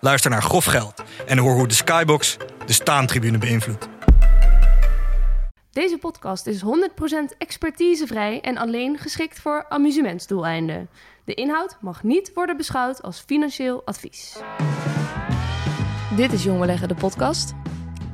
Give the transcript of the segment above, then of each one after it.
Luister naar Grof Geld en hoor hoe de Skybox de staantribune beïnvloedt. Deze podcast is 100% expertisevrij en alleen geschikt voor amusementsdoeleinden. De inhoud mag niet worden beschouwd als financieel advies. Dit is Jong Beleggen, de podcast.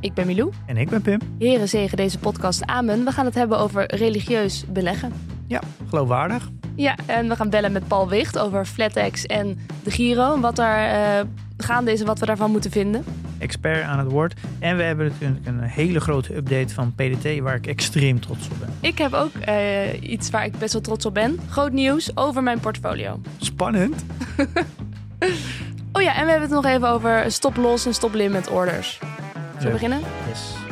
Ik ben Milou. En ik ben Pim. Heren zegen deze podcast amen. We gaan het hebben over religieus beleggen. Ja, geloofwaardig. Ja, en we gaan bellen met Paul Wicht over FlatEx en de Giro. Wat daar uh, gaande is en wat we daarvan moeten vinden. Expert aan het woord. En we hebben natuurlijk een hele grote update van PDT waar ik extreem trots op ben. Ik heb ook uh, iets waar ik best wel trots op ben. Groot nieuws over mijn portfolio. Spannend. oh ja, en we hebben het nog even over stop-loss en stop-limit orders. Zullen we beginnen? Yes.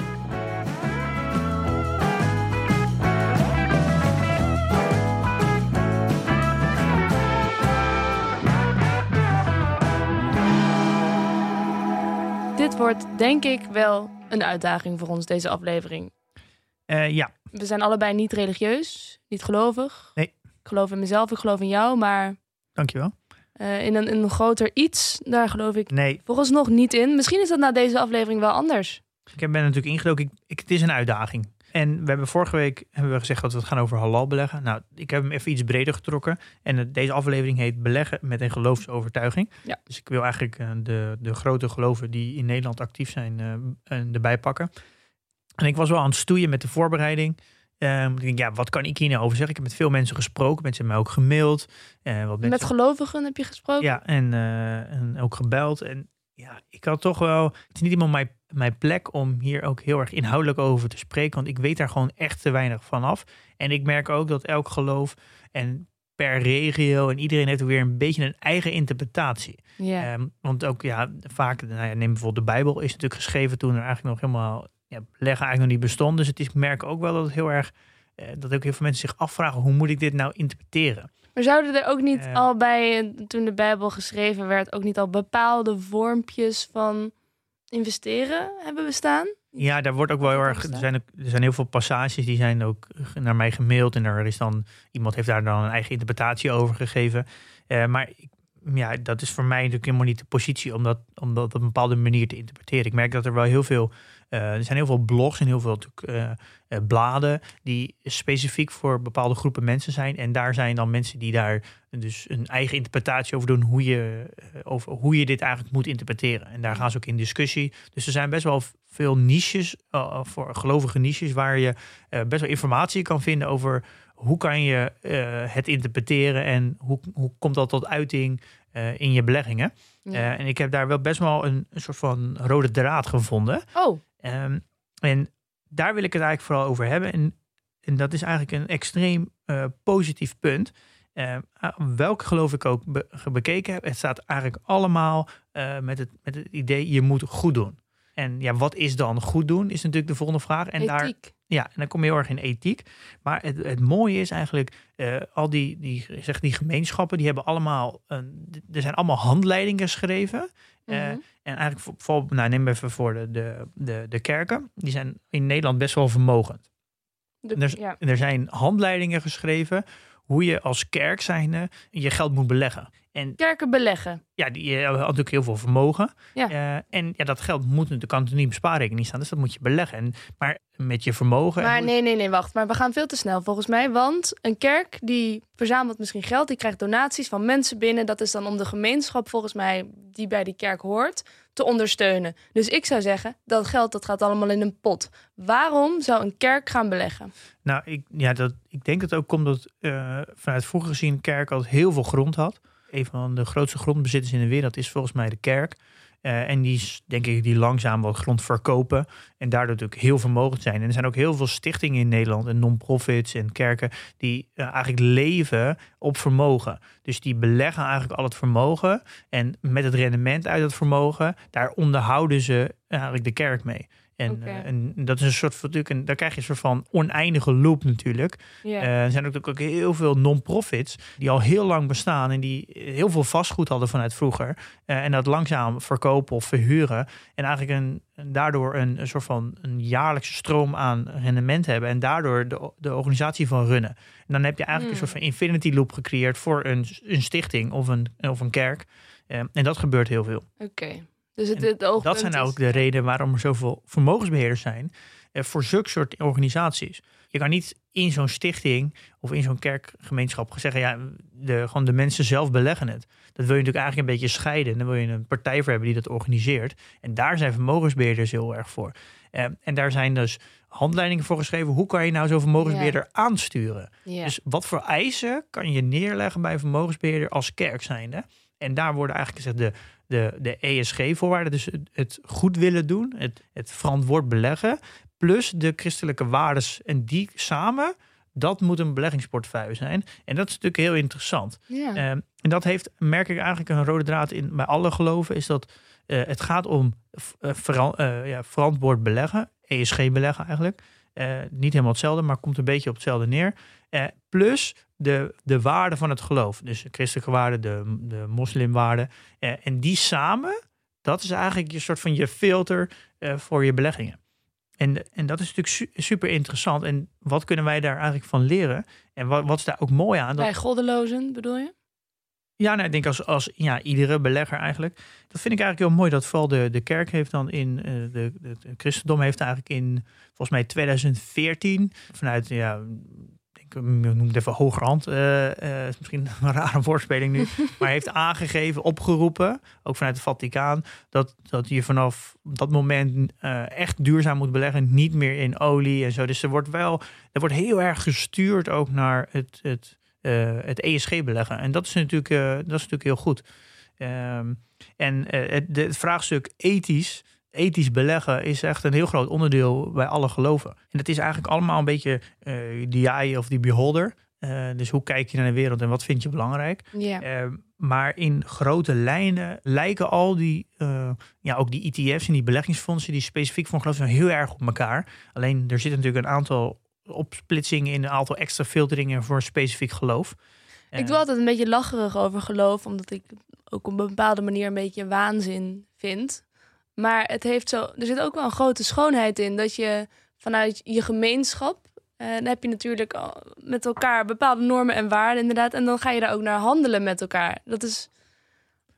Dit wordt denk ik wel een uitdaging voor ons, deze aflevering. Uh, ja. We zijn allebei niet religieus, niet gelovig. Nee. Ik geloof in mezelf, ik geloof in jou, maar... Dankjewel. Uh, in een, een groter iets, daar geloof ik nee. volgens nog niet in. Misschien is dat na deze aflevering wel anders. Ik ben natuurlijk ingedoken. Ik, ik, het is een uitdaging. En we hebben vorige week hebben we gezegd dat we het gaan over halal beleggen. Nou, ik heb hem even iets breder getrokken. En deze aflevering heet Beleggen met een geloofsovertuiging. Ja. Dus ik wil eigenlijk uh, de, de grote geloven die in Nederland actief zijn uh, erbij pakken. En ik was wel aan het stoeien met de voorbereiding. Um, ik denk, ja, wat kan ik hier nou over zeggen? Ik heb met veel mensen gesproken. Mensen hebben mij ook gemaild. Uh, wat. Met gelovigen heb je gesproken? Ja, en, en ook gebeld. En ja, ik had toch wel... Het is niet iemand mijn, mijn plek om hier ook heel erg inhoudelijk over te spreken. Want ik weet daar gewoon echt te weinig van af. En ik merk ook dat elk geloof en per regio en iedereen heeft weer een beetje een eigen interpretatie. Um, want ook ja, vaak, nou ja, neem bijvoorbeeld de Bijbel, is natuurlijk geschreven toen er eigenlijk nog helemaal ja, leggen eigenlijk nog niet bestond. Dus het is, ik merk ook wel dat het heel erg, uh, dat ook heel veel mensen zich afvragen, hoe moet ik dit nou interpreteren? Maar zouden er ook niet uh, al bij, toen de Bijbel geschreven werd, ook niet al bepaalde vormpjes van investeren hebben bestaan? Ja, daar wordt ook wel heel erg. Er zijn, ook, er zijn heel veel passages die zijn ook naar mij gemaild. En daar is dan iemand heeft daar dan een eigen interpretatie over gegeven. Uh, maar ja, dat is voor mij natuurlijk helemaal niet de positie om dat, om dat op een bepaalde manier te interpreteren. Ik merk dat er wel heel veel. Uh, er zijn heel veel blogs en heel veel uh, uh, bladen die specifiek voor bepaalde groepen mensen zijn. En daar zijn dan mensen die daar dus een eigen interpretatie over doen hoe je, over hoe je dit eigenlijk moet interpreteren. En daar gaan ze ook in discussie. Dus er zijn best wel veel niches, voor gelovige niches, waar je best wel informatie kan vinden over hoe kan je het interpreteren en hoe, hoe komt dat tot uiting in je beleggingen. Ja. en ik heb daar wel best wel een, een soort van rode draad gevonden. Oh. Um, en daar wil ik het eigenlijk vooral over hebben. En, en dat is eigenlijk een extreem uh, positief punt. Uh, welk geloof ik ook be bekeken heb, het staat eigenlijk allemaal uh, met, het, met het idee, je moet goed doen. En ja, wat is dan goed doen, is natuurlijk de volgende vraag. En ethiek. Daar, ja, en dan kom je heel erg in ethiek. Maar het, het mooie is eigenlijk, uh, al die, die, zeg, die gemeenschappen, die hebben allemaal, een, er zijn allemaal handleidingen geschreven. Mm -hmm. uh, en eigenlijk bijvoorbeeld, nou, neem even voor de, de, de, de kerken. Die zijn in Nederland best wel vermogend. De, er, ja. er zijn handleidingen geschreven hoe je als kerk zijnde je geld moet beleggen. En Kerken beleggen. ja, die hebben natuurlijk heel veel vermogen. Ja. Uh, en ja, dat geld moet natuurlijk, kan niet op spaarrekening staan. Dus dat moet je beleggen. En, maar met je vermogen. Maar nee, nee, nee, wacht. Maar we gaan veel te snel volgens mij. Want een kerk die verzamelt misschien geld. Die krijgt donaties van mensen binnen. Dat is dan om de gemeenschap volgens mij die bij die kerk hoort te ondersteunen. Dus ik zou zeggen, dat geld dat gaat allemaal in een pot. Waarom zou een kerk gaan beleggen? Nou, ik, ja, dat, ik denk dat het ook komt dat uh, vanuit vroeger gezien kerk altijd heel veel grond had. Een van de grootste grondbezitters in de wereld is volgens mij de kerk. Uh, en die, denk ik, die langzaam wat grond verkopen. En daardoor natuurlijk heel vermogend zijn. En er zijn ook heel veel stichtingen in Nederland en non-profits en kerken die uh, eigenlijk leven op vermogen. Dus die beleggen eigenlijk al het vermogen. En met het rendement uit het vermogen, daar onderhouden ze eigenlijk de kerk mee. En, eh, en dat is een soort van, natuurlijk, een, daar krijg je een soort van oneindige loop natuurlijk. Eh, er zijn ook, ook heel veel non-profits die al heel lang bestaan en die heel veel vastgoed hadden vanuit vroeger. Eh, en dat langzaam verkopen of verhuren. En eigenlijk een, daardoor een, een soort van een jaarlijkse stroom aan rendement hebben. En daardoor de, de organisatie van runnen. En dan heb je eigenlijk een Hmm. soort van infinity loop gecreëerd voor een, een stichting of een, of een kerk. Eh, en dat gebeurt heel veel. Oké. Dus het, En het oogpunt Dat zijn nou ook de redenen waarom er zoveel vermogensbeheerders zijn eh, voor zulke soort organisaties. Je kan niet in zo'n stichting of in zo'n kerkgemeenschap zeggen, ja, de, gewoon de mensen zelf beleggen het. Dat wil je natuurlijk eigenlijk een beetje scheiden. Dan wil je een partij voor hebben die dat organiseert. En daar zijn vermogensbeheerders heel erg voor. Eh, en daar zijn dus handleidingen voor geschreven. Hoe kan je nou zo'n vermogensbeheerder aansturen? Ja. Dus wat voor eisen kan je neerleggen bij een vermogensbeheerder als kerk zijnde? En daar worden eigenlijk gezegd de, de, de ESG-voorwaarden, dus het, het goed willen doen, het, het verantwoord beleggen, plus de christelijke waardes. En die samen, dat moet een beleggingsportefeuille zijn. En dat is natuurlijk heel interessant. Ehm, en dat heeft, merk ik eigenlijk een rode draad in bij alle geloven, is dat eh, het gaat om eh, ja, verantwoord beleggen, ESG beleggen eigenlijk. Eh, niet helemaal hetzelfde, maar komt een beetje op hetzelfde neer. Eh, plus de, de waarde van het geloof. Dus de christelijke waarde, de, de moslimwaarde. Eh, en die samen, dat is eigenlijk je soort van je filter voor je beleggingen. En, en dat is natuurlijk su- super interessant. En wat kunnen wij daar eigenlijk van leren? En wat, wat is daar ook mooi aan? Bij goddelozen bedoel je? Ja, nou, ik denk als, als ja, iedere belegger eigenlijk. Dat vind ik eigenlijk heel mooi. Dat vooral de, de kerk heeft dan in, eh, de, de, het christendom heeft eigenlijk in, volgens mij 2014, vanuit, ja, ik noem het even hogerhand, eh, eh, misschien een rare woordspeling nu, maar heeft aangegeven, opgeroepen, ook vanuit het Vaticaan, dat, dat je vanaf dat moment echt duurzaam moet beleggen, niet meer in olie en zo. Dus er wordt wel, er wordt heel erg gestuurd ook naar het, het, het ESG beleggen. En dat is natuurlijk, eh, dat is natuurlijk heel goed. Ehm, en eh, het, het vraagstuk ethisch, ethisch beleggen is echt een heel groot onderdeel bij alle geloven. En het is eigenlijk allemaal een beetje eh die eye of die beholder. Eh, dus hoe kijk je naar de wereld en wat vind je belangrijk? Ehm, maar in grote lijnen lijken al die, eh, ja, ook die ETF's en die beleggingsfondsen die specifiek voor een geloof zijn heel erg op elkaar. Alleen er zitten natuurlijk een aantal opsplitsingen in, een aantal extra filteringen voor een specifiek geloof. Ik Eh, doe altijd een beetje lacherig over geloof, omdat ik ook op een bepaalde manier een beetje waanzin vind. Maar het heeft zo, er zit ook wel een grote schoonheid in dat je vanuit je gemeenschap, eh, dan heb je natuurlijk met elkaar bepaalde normen en waarden inderdaad, en dan ga je daar ook naar handelen met elkaar. Dat is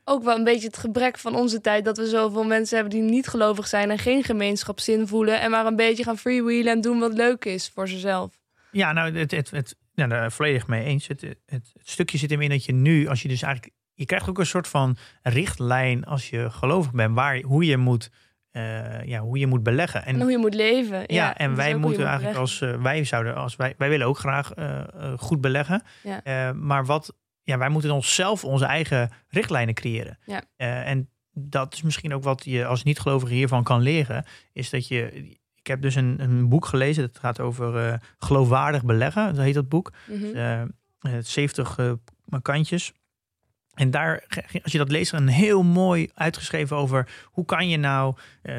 ook wel een beetje het gebrek van onze tijd dat we zoveel mensen hebben die niet gelovig zijn en geen gemeenschapszin voelen en maar een beetje gaan freewheelen en doen wat leuk is voor zichzelf. Ja, nou, het, het, het, ja, daar volledig mee eens. Het, het, het stukje zit hem in dat je nu, als je dus eigenlijk, je krijgt ook een soort van richtlijn als je gelovig bent, waar, hoe je moet, eh, ja, hoe je moet beleggen. En hoe je moet leven. Ja, Ja, en is wij moeten moet eigenlijk beleggen. als eh, wij zouden, als wij, wij willen ook graag eh, goed beleggen. Ja. Maar wat, ja, wij moeten onszelf onze eigen richtlijnen creëren. Ja. Eh, en dat is misschien ook wat je als niet-gelovige hiervan kan leren, is dat je. Ik heb dus een, een boek gelezen, dat gaat over eh, geloofwaardig beleggen, dat heet dat boek. Eh, 70 eh, kantjes. En daar, als je dat leest, een heel mooi uitgeschreven over hoe kan je nou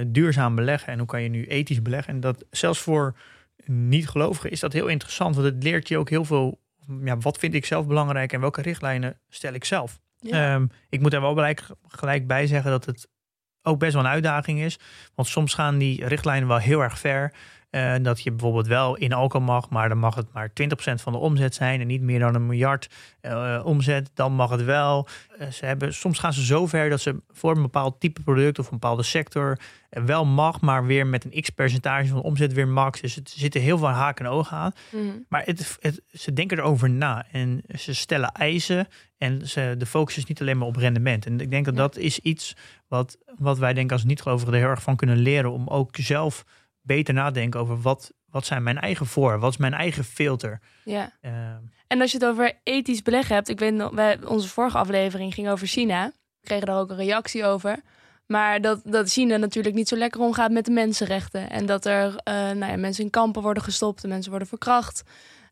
duurzaam beleggen en hoe kan je nu ethisch beleggen. En dat zelfs voor niet-gelovigen is dat heel interessant, want het leert je ook heel veel. Ja, wat vind ik zelf belangrijk en welke richtlijnen stel ik zelf? Ja. Ehm, ik moet er wel gelijk, gelijk bij zeggen dat het ook best wel een uitdaging is. Want soms gaan die richtlijnen wel heel erg ver. Eh, dat je bijvoorbeeld wel in alcohol mag, maar dan mag het maar 20% van de omzet zijn en niet meer dan een miljard eh, omzet. Dan mag het wel. Eh, ze hebben, soms gaan ze zo ver dat ze voor een bepaald type product of een bepaalde sector wel mag, maar weer met een x percentage van de omzet weer max. Dus het er zitten heel veel haken en ogen aan. Mhm. Maar het, het, ze denken erover na en ze stellen eisen en ze, de focus is niet alleen maar op rendement. En ik denk dat Ja. dat is iets wat, wat wij denken als niet-gelovigen er heel erg van kunnen leren om ook zelf beter nadenken over wat, wat zijn mijn eigen voor, wat is mijn eigen filter. ja. Ehm, En als je het over ethisch beleggen hebt, ik weet nog, wij, onze vorige aflevering ging over China. We kregen daar ook een reactie over. Maar dat, dat China natuurlijk niet zo lekker omgaat met de mensenrechten. En dat er uh, nou ja, mensen in kampen worden gestopt en mensen worden verkracht.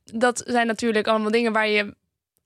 Dat zijn natuurlijk allemaal dingen waar je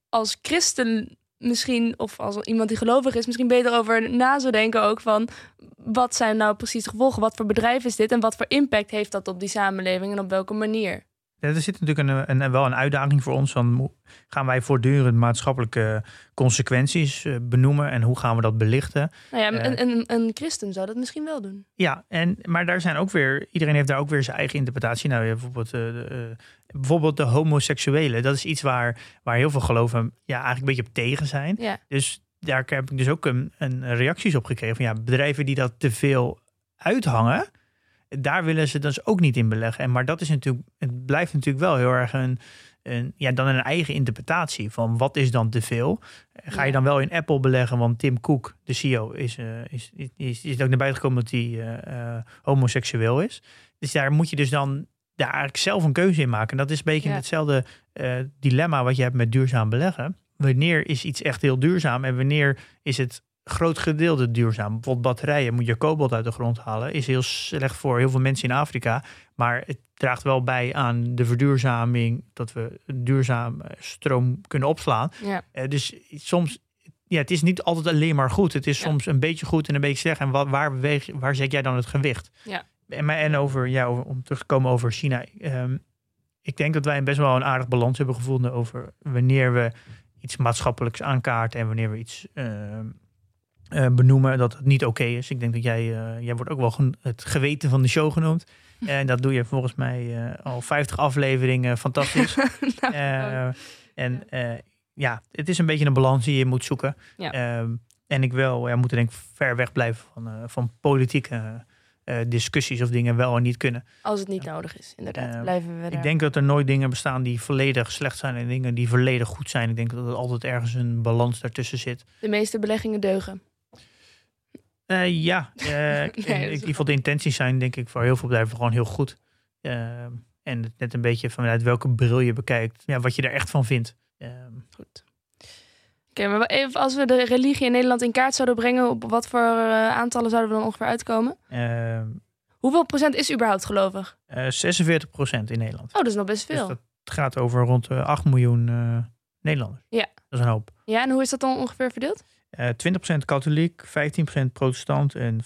als christen misschien, of als iemand die gelovig is, misschien beter over na zou denken ook van wat zijn nou precies de gevolgen? Wat voor bedrijf is dit en wat voor impact heeft dat op die samenleving en op welke manier? Er zit natuurlijk een, een, wel een uitdaging voor ons. Dan gaan wij voortdurend maatschappelijke consequenties eh, benoemen en hoe gaan we dat belichten? Nou ja, een, een, een, christen zou dat misschien wel doen. Ja, en, maar daar zijn ook weer, iedereen heeft daar ook weer zijn eigen interpretatie. Nou, bijvoorbeeld, uh, de, bijvoorbeeld de homoseksuelen. Dat is iets waar, waar heel veel geloven ja, eigenlijk een beetje op tegen zijn. Ja. Dus daar heb ik dus ook een, een reacties op gekregen. Van, ja, bedrijven die dat te veel uithangen daar willen ze dus ook niet in beleggen. En, maar dat is natuurlijk, het blijft natuurlijk wel heel erg een, een, ja, dan een eigen interpretatie van wat is dan te veel. Ga je dan wel in Apple beleggen, want Tim Cook, de CEO, is, uh, is, is, is, ook naar buiten gekomen dat hij uh, homoseksueel is. Dus daar moet je dus dan daar eigenlijk zelf een keuze in maken. En dat is een beetje hetzelfde dilemma wat je hebt met duurzaam beleggen. Wanneer is iets echt heel duurzaam en wanneer is het groot gedeelte duurzaam. Bijvoorbeeld batterijen, moet je kobalt uit de grond halen. Is heel slecht voor heel veel mensen in Afrika. Maar het draagt wel bij aan de verduurzaming. Dat we duurzaam eh, stroom kunnen opslaan. Ja. Uh, dus soms, ja, het is niet altijd alleen maar goed. Het is soms een beetje goed en een beetje slecht. En waar, waar, beweeg, waar zet jij dan het gewicht? Ja. En, en over, ja, om terug te komen over China. Um, ik denk dat wij best wel een aardig balans hebben gevonden over wanneer we iets maatschappelijks aankaarten en wanneer we iets uh, uh, benoemen dat het niet oké is. Ik denk dat jij, uh, jij wordt ook wel het geweten van de show genoemd. En dat doe je volgens mij uh, al 50 afleveringen fantastisch. nou, en ja, het is een beetje een balans die je moet zoeken. Ja. En ik wil, ja, moeten denk ik ver weg blijven van, van politieke discussies of dingen wel en niet kunnen. Als het niet nodig is, inderdaad. blijven we Ik denk dat er nooit dingen bestaan die volledig slecht zijn en dingen die volledig goed zijn. Ik denk dat er altijd ergens een balans daartussen zit. De meeste beleggingen deugen. Uh, ja, uh, nee, in, in ieder geval de intenties zijn denk ik voor heel veel bedrijven gewoon heel goed. Uh, en net een beetje vanuit welke bril je bekijkt, ja, wat je er echt van vindt. Ehm, goed. Oké, okay, maar even als we de religie in Nederland in kaart zouden brengen, op wat voor aantallen zouden we dan ongeveer uitkomen? Ehm, Hoeveel procent is überhaupt gelovig? 46 procent in Nederland. Oh, dat is nog best veel. Dus dat gaat over rond 8 miljoen Nederlanders. Ja. Dat is een hoop. Ja, en hoe is dat dan ongeveer verdeeld? Uh, 20% katholiek, 15% protestant en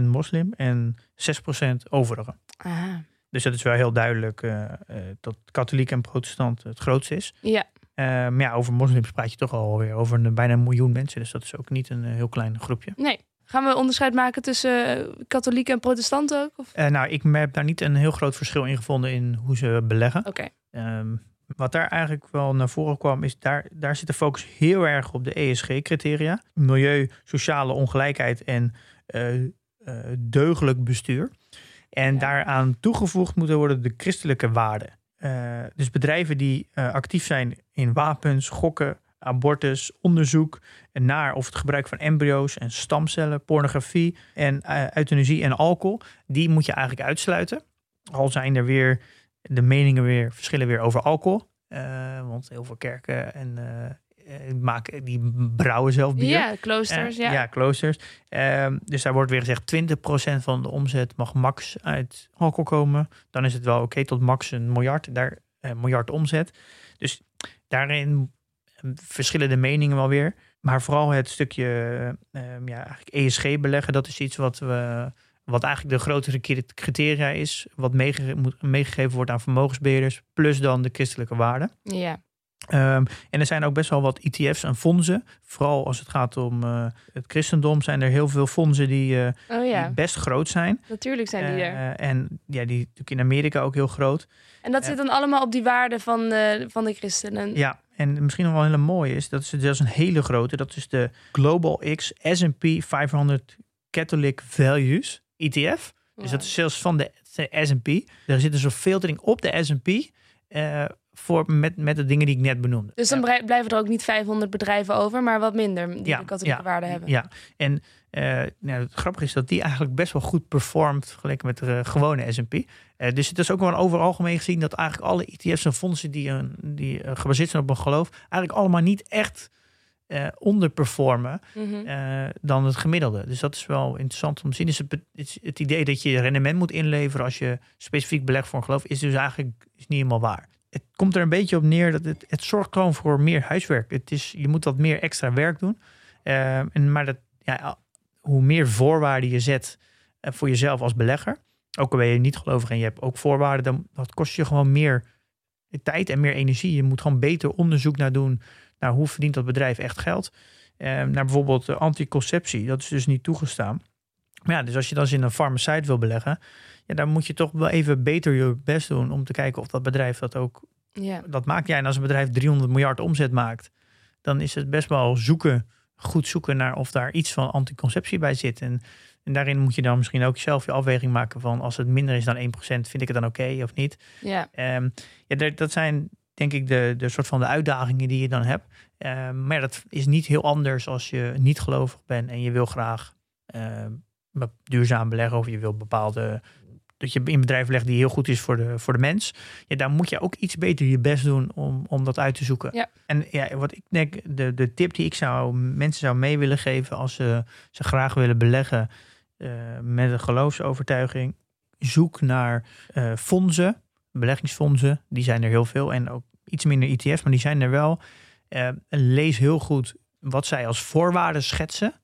5% moslim en 6% overige. Aha. Dus dat is wel heel duidelijk uh, uh, dat katholiek en protestant het grootste is. Ja. maar ja, over moslims praat je toch alweer over een, bijna een miljoen mensen. Dus dat is ook niet een heel klein groepje. Nee. Gaan we onderscheid maken tussen katholiek en protestant ook? Of? nou, ik heb daar niet een heel groot verschil in gevonden in hoe ze beleggen. Oké. Okay. Um, wat daar eigenlijk wel naar voren kwam, is daar, daar zit de focus heel erg op de ESG-criteria: milieu, sociale ongelijkheid en uh, uh, deugdelijk bestuur. En ja. daaraan toegevoegd moeten worden de christelijke waarden. Uh, dus bedrijven die actief zijn in wapens, gokken, abortus, onderzoek naar of het gebruik van embryo's en stamcellen, pornografie en euthanasie en alcohol, die moet je eigenlijk uitsluiten. Al zijn er weer de meningen weer verschillen weer over alcohol. Uh, want heel veel kerken en uh, maken, die brouwen zelf bier. Ja, kloosters. ja, ja kloosters. Uh, dus daar wordt weer gezegd 20% van de omzet mag max uit alcohol komen. Dan is het wel oké tot max een miljard, daar, miljard omzet. Dus daarin verschillen de meningen wel weer. Maar vooral het stukje ja, eigenlijk ESG beleggen, dat is iets wat we wat eigenlijk de grotere criteria is, wat meege meegegeven wordt aan vermogensbeheerders, plus dan de christelijke waarden. Ja. Um, en er zijn ook best wel wat ETF's en fondsen. Vooral als het gaat om uh, het christendom, zijn er heel veel fondsen die, uh, oh, ja. die best groot zijn. Natuurlijk zijn die uh, er. En ja, die natuurlijk in Amerika ook heel groot. En dat zit dan allemaal op die waarden van de, van de christenen. Ja, en misschien nog wel een hele mooie is, dat is, dat is een hele grote, dat is de Global X S&P 500 Catholic Values. ETF. Dus dat is zelfs van de, S&P. Er zit dus een filtering op de S&P uh, voor met, met de dingen die ik net benoemde. Dus dan ja. blijven er ook niet 500 bedrijven over, maar wat minder die ja, de katholieke ja, waarde hebben. Ja, en uh, nou, het grappige is dat die eigenlijk best wel goed performt vergeleken met de uh, gewone S&P. Dus het is ook wel over algemeen gezien dat eigenlijk alle ETF's en fondsen die, die gebaseerd zijn op een geloof, eigenlijk allemaal niet echt uh, onderperformen Mhm. eh, dan het gemiddelde. Dus dat is wel interessant om te zien. Dus het, het, het idee dat je rendement moet inleveren als je specifiek belegt voor een geloof, is dus eigenlijk is niet helemaal waar. Het komt er een beetje op neer dat het, het zorgt gewoon voor meer huiswerk. Het is, je moet wat meer extra werk doen. Eh, en, maar dat, ja, hoe meer voorwaarden je zet eh, voor jezelf als belegger, ook al ben je niet gelovig en je hebt ook voorwaarden, dan dat kost je gewoon meer tijd en meer energie. Je moet gewoon beter onderzoek naar doen naar hoe verdient dat bedrijf echt geld. Eh, naar bijvoorbeeld eh, anticonceptie, dat is dus niet toegestaan. Maar ja, dus als je dan in een farmaceut wil beleggen, ja, dan moet je toch wel even beter je best doen om te kijken of dat bedrijf dat ook Ja. dat maakt. Ja, en als een bedrijf 300 miljard omzet maakt, dan is het best wel zoeken, goed zoeken naar of daar iets van anticonceptie bij zit. En, en daarin moet je dan misschien ook zelf je afweging maken van als het minder is dan 1%, vind ik het dan oké of niet. ja. Ehm, ja, dat zijn denk ik de, de soort van de uitdagingen die je dan hebt. Ehm, maar dat is niet heel anders als je niet gelovig bent en je wil graag ehm, duurzaam beleggen of je wil bepaalde dat je in bedrijven legt die heel goed is voor de, voor de mens. Ja, daar moet je ook iets beter je best doen om, om dat uit te zoeken. Ja. En ja, wat ik denk, de, de tip die ik zou mensen zou mee willen geven als ze, ze graag willen beleggen eh, met een geloofsovertuiging, zoek naar eh, fondsen, beleggingsfondsen. Die zijn er heel veel en ook iets minder ETF's, maar die zijn er wel. Eh, lees heel goed wat zij als voorwaarden schetsen.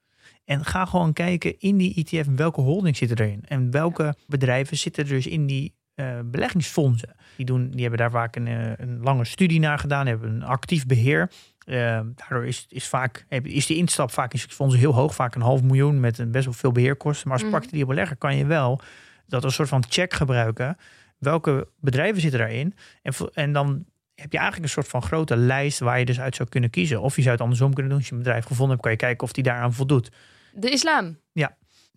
En ga gewoon kijken in die ETF welke holding zitten erin. En welke bedrijven zitten er dus in die eh, beleggingsfondsen. Die, doen, die hebben daar vaak een, eh, een lange studie naar gedaan, hebben een actief beheer. Eh, daardoor is, is, vaak, is die instap vaak in fondsen heel hoog, vaak een half miljoen met een best wel veel beheerkosten. Maar als Mhm. particulier belegger kan je wel dat als een soort van check gebruiken. Welke bedrijven zitten daarin? En, en dan heb je eigenlijk een soort van grote lijst waar je dus uit zou kunnen kiezen. Of je zou het andersom kunnen doen. Als je een bedrijf gevonden hebt, kan je kijken of die daaraan voldoet. De islam.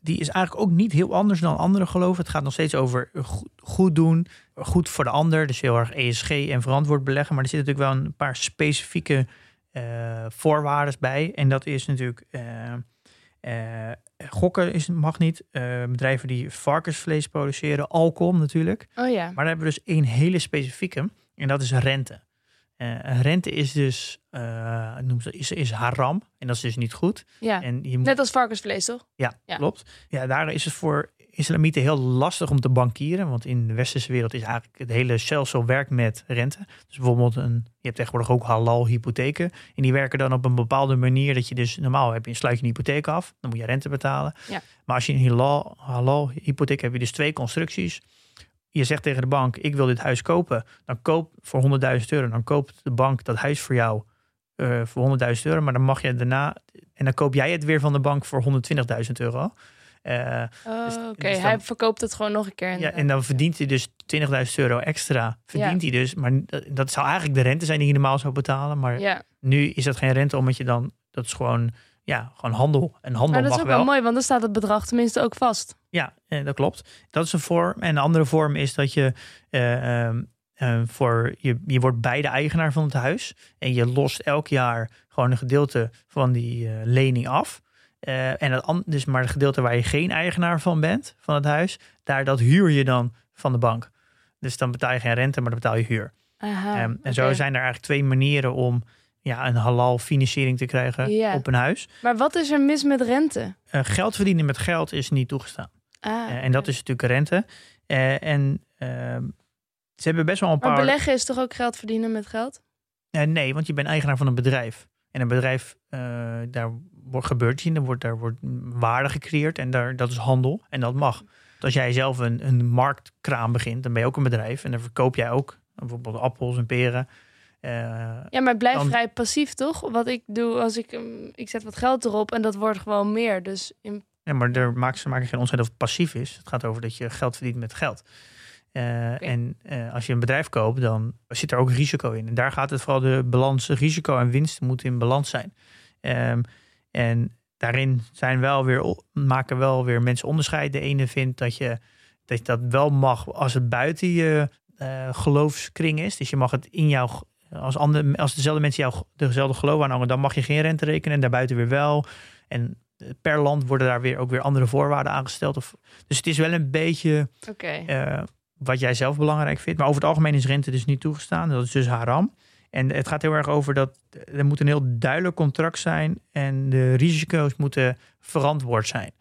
Die is eigenlijk ook niet heel anders dan andere geloven. Het gaat nog steeds over go- goed doen, goed voor de ander. Dus heel erg ESG en verantwoord beleggen. Maar er zitten natuurlijk wel een paar specifieke eh voorwaarden bij. En dat is natuurlijk eh, eh, gokken is, mag niet. Eh, bedrijven die varkensvlees produceren, alcohol natuurlijk. Oh ja. Maar dan hebben we dus één hele specifieke. En dat is rente. Eh, rente is dus noem ze, is, is haram. En dat is dus niet goed. ja. En je moet Net als varkensvlees, toch? ja, Ja. klopt. Ja, daar is het voor islamieten heel lastig om te bankieren. Want in de westerse wereld is eigenlijk het hele stelsel werkt met rente. Dus bijvoorbeeld, een, je hebt tegenwoordig ook halal hypotheken. En die werken dan op een bepaalde manier dat je dus normaal heb je, sluit je een hypotheek af. Dan moet je rente betalen. Ja. Maar als je een halal, halal hypotheek hebt, heb je dus twee constructies. Je zegt tegen de bank, ik wil dit huis kopen. Dan koop voor 100.000 euro. Dan koopt de bank dat huis voor jou eh, voor 100.000 euro. Maar dan mag je daarna... En dan koop jij het weer van de bank voor 120.000 euro. Eh, Oh, Dus- Oké, dus hij verkoopt het gewoon nog een keer. ja, en dan verdient hij dus 20.000 euro extra. Verdient hij dus. Maar dat- zou eigenlijk de rente zijn die je normaal zou betalen. Maar Ja, nu is dat geen rente, omdat je dan... Dat is gewoon, ja, gewoon handel. En handel maar dat is ook wel. wel mooi, want dan staat het bedrag tenminste ook vast. Ja, eh, dat klopt. Dat is een vorm. En een andere vorm is dat je eh, voor je, je wordt beide eigenaar van het huis. En je lost elk jaar gewoon een gedeelte van die lening af. Eh, en an- dus maar het gedeelte waar je geen eigenaar van bent, van het huis, daar dat huur je dan van de bank. Dus dan betaal je geen rente, maar dan betaal je huur. Aha, Ehm, en zo zijn er eigenlijk twee manieren om ja, een halal financiering te krijgen Ja. op een huis. Maar wat is er mis met rente? Eh, geld verdienen met geld is niet toegestaan. Ah, Eh, en dat is natuurlijk rente. En ehm, ze hebben best wel een Maar paar. beleggen is toch ook geld verdienen met geld? Nee, want je bent eigenaar van een bedrijf. En een bedrijf, daar gebeurt iets in, er wordt, daar wordt waarde gecreëerd en daar, dat is handel en dat mag. Als jij zelf een, een marktkraam begint, dan ben je ook een bedrijf en dan verkoop jij ook bijvoorbeeld appels en peren. Eh, Ja, maar Dan- vrij passief, toch? Wat ik doe als ik, um, ik zet wat geld erop en dat wordt gewoon meer. Dus in, Ja, maar daar maken ze maken geen onderscheid of het passief is. Het gaat over dat je geld verdient met geld. Eh, En eh, als je een bedrijf koopt, dan zit er ook risico in. En daar gaat het vooral de balans, risico en winst moeten in balans zijn. Ehm, en daarin zijn wel weer, maken wel weer mensen onderscheid. De ene vindt dat je dat, je dat wel mag als het buiten je eh, geloofskring is. Dus je mag het in jouw, als, andere, als dezelfde mensen jou dezelfde geloof aanhangen, dan mag je geen rente rekenen en daarbuiten weer wel. En eh, per land worden daar weer ook weer andere voorwaarden aangesteld. Of, dus het is wel een beetje eh, wat jij zelf belangrijk vindt. Maar over het algemeen is rente dus niet toegestaan. Dat is dus haram. En het gaat heel erg over dat er moet een heel duidelijk contract zijn en de risico's moeten verantwoord zijn.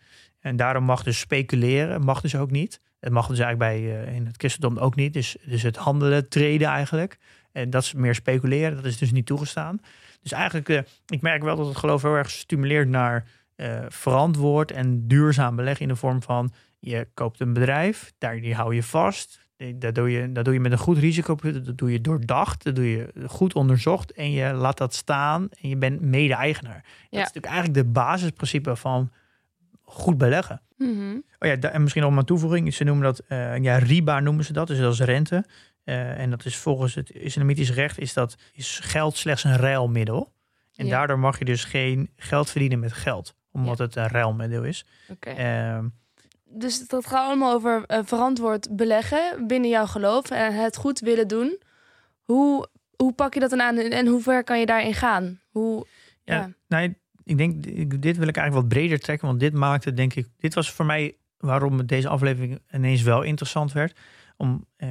En daarom mag dus speculeren, mag dus ook niet. Het mag dus eigenlijk bij uh, in het christendom ook niet. Dus, dus het handelen, treden eigenlijk. En dat is meer speculeren, dat is dus niet toegestaan. Dus eigenlijk, uh, ik merk wel dat het geloof heel erg stimuleert naar uh, verantwoord en duurzaam beleggen in de vorm van je koopt een bedrijf, daar die hou je vast. Dat doe je, dat doe je met een goed risico, dat doe je doordacht, dat doe je goed onderzocht en je laat dat staan en je bent mede-eigenaar. Dat is natuurlijk eigenlijk de basisprincipe van goed beleggen. Mhm. Oh ja, en misschien nog maar toevoeging. Ze noemen dat, uh, ja, riba noemen ze dat, dus dat is rente. Uh, en dat is volgens het islamitisch recht is dat is geld slechts een ruilmiddel. En Ja. daardoor mag je dus geen geld verdienen met geld, omdat Ja. het een ruilmiddel is. Oké. Ehm, Dus dat gaat allemaal over eh, verantwoord beleggen binnen jouw geloof en het goed willen doen. Hoe, hoe pak je dat dan aan en hoe ver kan je daarin gaan? Hoe, Ja, Ja. Nee, ik denk, dit wil ik eigenlijk wat breder trekken, want dit maakte, denk ik, dit was voor mij waarom deze aflevering ineens wel interessant werd. Om, eh,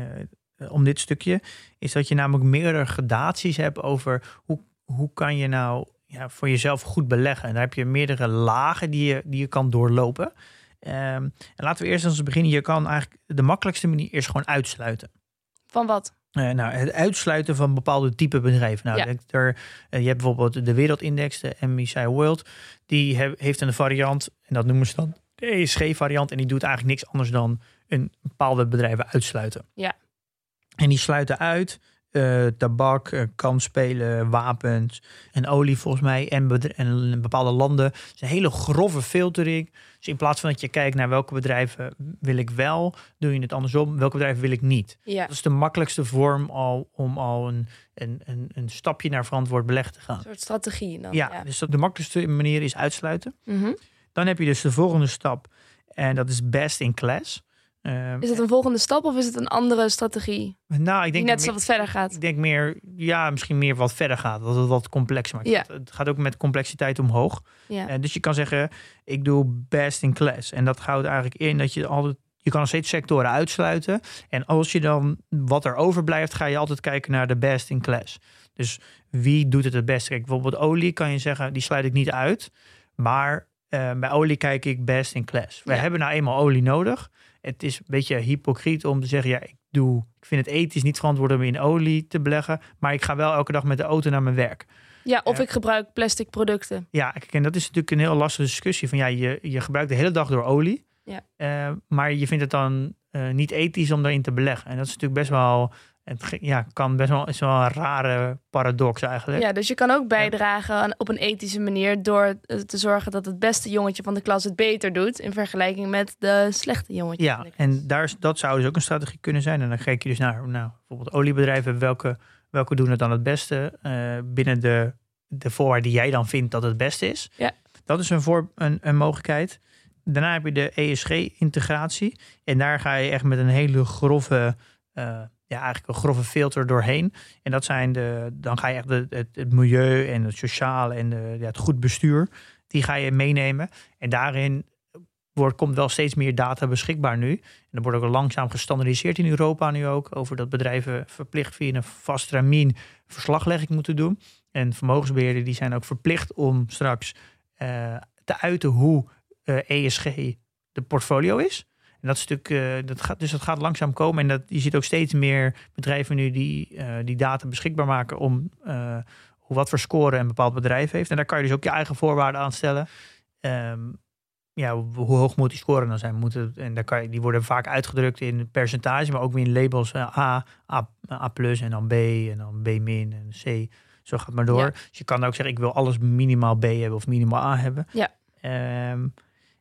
om dit stukje, is dat je namelijk meerdere gradaties hebt over hoe, hoe kan je nou ja, voor jezelf goed beleggen. En daar heb je meerdere lagen die je, die je kan doorlopen. Ehm, en laten we eerst eens beginnen. Je kan eigenlijk de makkelijkste manier is gewoon uitsluiten. van wat? Eh, nou, het uitsluiten van bepaalde type bedrijven. Nou, Ja. er, eh, je hebt bijvoorbeeld de Wereldindex, de MSCI World. Die he- heeft een variant, en dat noemen ze dan de ESG-variant. En die doet eigenlijk niks anders dan een bepaalde bedrijven uitsluiten. Ja. En die sluiten uit eh, tabak, eh, kansspelen, wapens en olie volgens mij. En, en bepaalde landen. Het is een hele grove filtering. Dus in plaats van dat je kijkt naar welke bedrijven wil ik wel, doe je het andersom. Welke bedrijven wil ik niet. Ja. Dat is de makkelijkste vorm al, om al een, een, een, een stapje naar verantwoord beleg te gaan. Een soort strategie dan. Ja, Ja. dus dat de makkelijkste manier is uitsluiten. Mhm. Dan heb je dus de volgende stap. En dat is best in class. Ehm, Is het een volgende stap of is het een andere strategie? nou, ik Die denk net zo wat verder gaat. Ik denk meer, ja, misschien meer wat verder gaat. Dat het wat complexer maakt. Ja. Het gaat ook met complexiteit omhoog. Ja. Eh, dus je kan zeggen, ik doe best in class. En dat houdt eigenlijk in dat je altijd... Je kan nog steeds sectoren uitsluiten. En als je dan wat er overblijft, ga je altijd kijken naar de best in class. Dus wie doet het het beste? Kijk, bijvoorbeeld olie kan je zeggen, die sluit ik niet uit. Maar eh, bij olie kijk ik best in class. We Ja. hebben nou eenmaal olie nodig. Het is een beetje hypocriet om te zeggen, ja, ik doe... Ik vind het ethisch niet verantwoord om in olie te beleggen. Maar ik ga wel elke dag met de auto naar mijn werk. ja, of ik gebruik plastic producten. Ja, kijk, en dat is natuurlijk een heel lastige discussie. Van ja, je, je gebruikt de hele dag door olie. Ja. eh, maar je vindt het dan eh, niet ethisch om daarin te beleggen. En dat is natuurlijk best wel. Het ja, kan best wel, is wel een rare paradox eigenlijk. Ja, dus je kan ook bijdragen aan- op een ethische manier door eh, te zorgen dat het beste jongetje van de klas het beter doet in vergelijking met de slechte jongetje. Ja, en daar, is- dat zou dus ook een strategie kunnen zijn. En dan kijk je dus naar nou, bijvoorbeeld oliebedrijven. Welke, welke doen het dan het beste eh, binnen de, de voorwaarden die jij dan vindt dat het beste is. Ja. Dat is een, voor, een, een mogelijkheid. Daarna heb je de ESG-integratie. En daar ga je echt met een hele grove, eh, eigenlijk een grove filter doorheen. En dat zijn de, dan ga je echt de, het, milieu en het sociale en de, ja, het goed bestuur, die ga je meenemen. En daarin wordt, komt wel steeds meer data beschikbaar nu. En er wordt ook langzaam gestandardiseerd in Europa nu ook. Over dat bedrijven verplicht via een vast termijn verslaglegging moeten doen. En vermogensbeheerders die zijn ook verplicht om straks eh, te uiten hoe eh, ESG de portfolio is. En dat natuurlijk, eh, dat gaat, dus dat gaat langzaam komen. En dat, je ziet ook steeds meer bedrijven nu die eh, die data beschikbaar maken om eh, hoe wat voor score een bepaald bedrijf heeft. En daar kan je dus ook je eigen voorwaarden aan stellen. Ehm, ja, hoe hoog moet die score dan zijn? Moet het, en daar kan je, die worden vaak uitgedrukt in percentage, maar ook weer in labels A, A, A plus en dan B en dan B min en C. Zo gaat het maar door. Ja. Dus je kan ook zeggen, ik wil alles minimaal B hebben of minimaal A hebben. Ja. Ehm,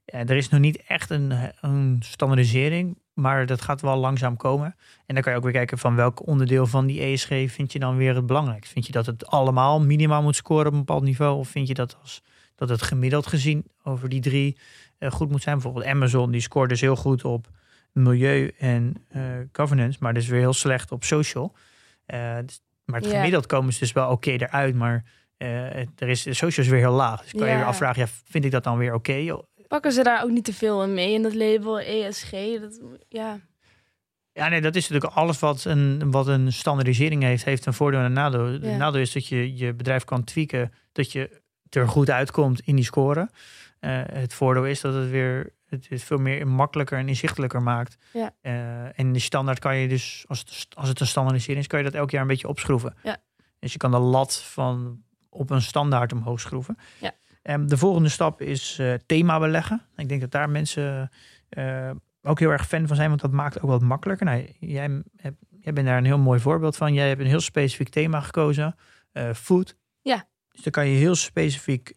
ja, er is nog niet echt een, een standaardisering, maar dat gaat wel langzaam komen. En dan kan je ook weer kijken van welk onderdeel van die ESG vind je dan weer het belangrijkst. Vind je dat het allemaal minimaal moet scoren op een bepaald niveau? Of vind je dat, als, dat het gemiddeld gezien over die drie eh, goed moet zijn? Bijvoorbeeld Amazon, die scoort dus heel goed op milieu en eh, governance, maar dus weer heel slecht op social. Eh, dus- maar het gemiddeld komen ze dus wel oké eruit, maar eh, er is, de social is weer heel laag. Dus kan je weer afvragen, ja, vind ik dat dan weer oké? Pakken ze daar ook niet te veel in mee in dat label ESG? Dat, ja. Ja, nee, dat is natuurlijk alles wat een, wat een standaardisering heeft, heeft een voordeel en een nadeel. Het Ja. nadeel is dat je je bedrijf kan tweaken, dat je er goed uitkomt in die score. Eh, het voordeel is dat het weer het is veel meer makkelijker en inzichtelijker maakt. Ja. Eh, en de standaard kan je dus, als het, als het een standaardisering is, kan je dat elk jaar een beetje opschroeven. Ja. Dus je kan de lat van op een standaard omhoog schroeven. Ja. En de volgende stap is eh, thema beleggen. Ik denk dat daar mensen eh, ook heel erg fan van zijn, want dat maakt ook wat makkelijker. Nou, jij, hebt, jij bent daar een heel mooi voorbeeld van. Jij hebt een heel specifiek thema gekozen, eh, food. Ja. Dus dan kan je heel specifiek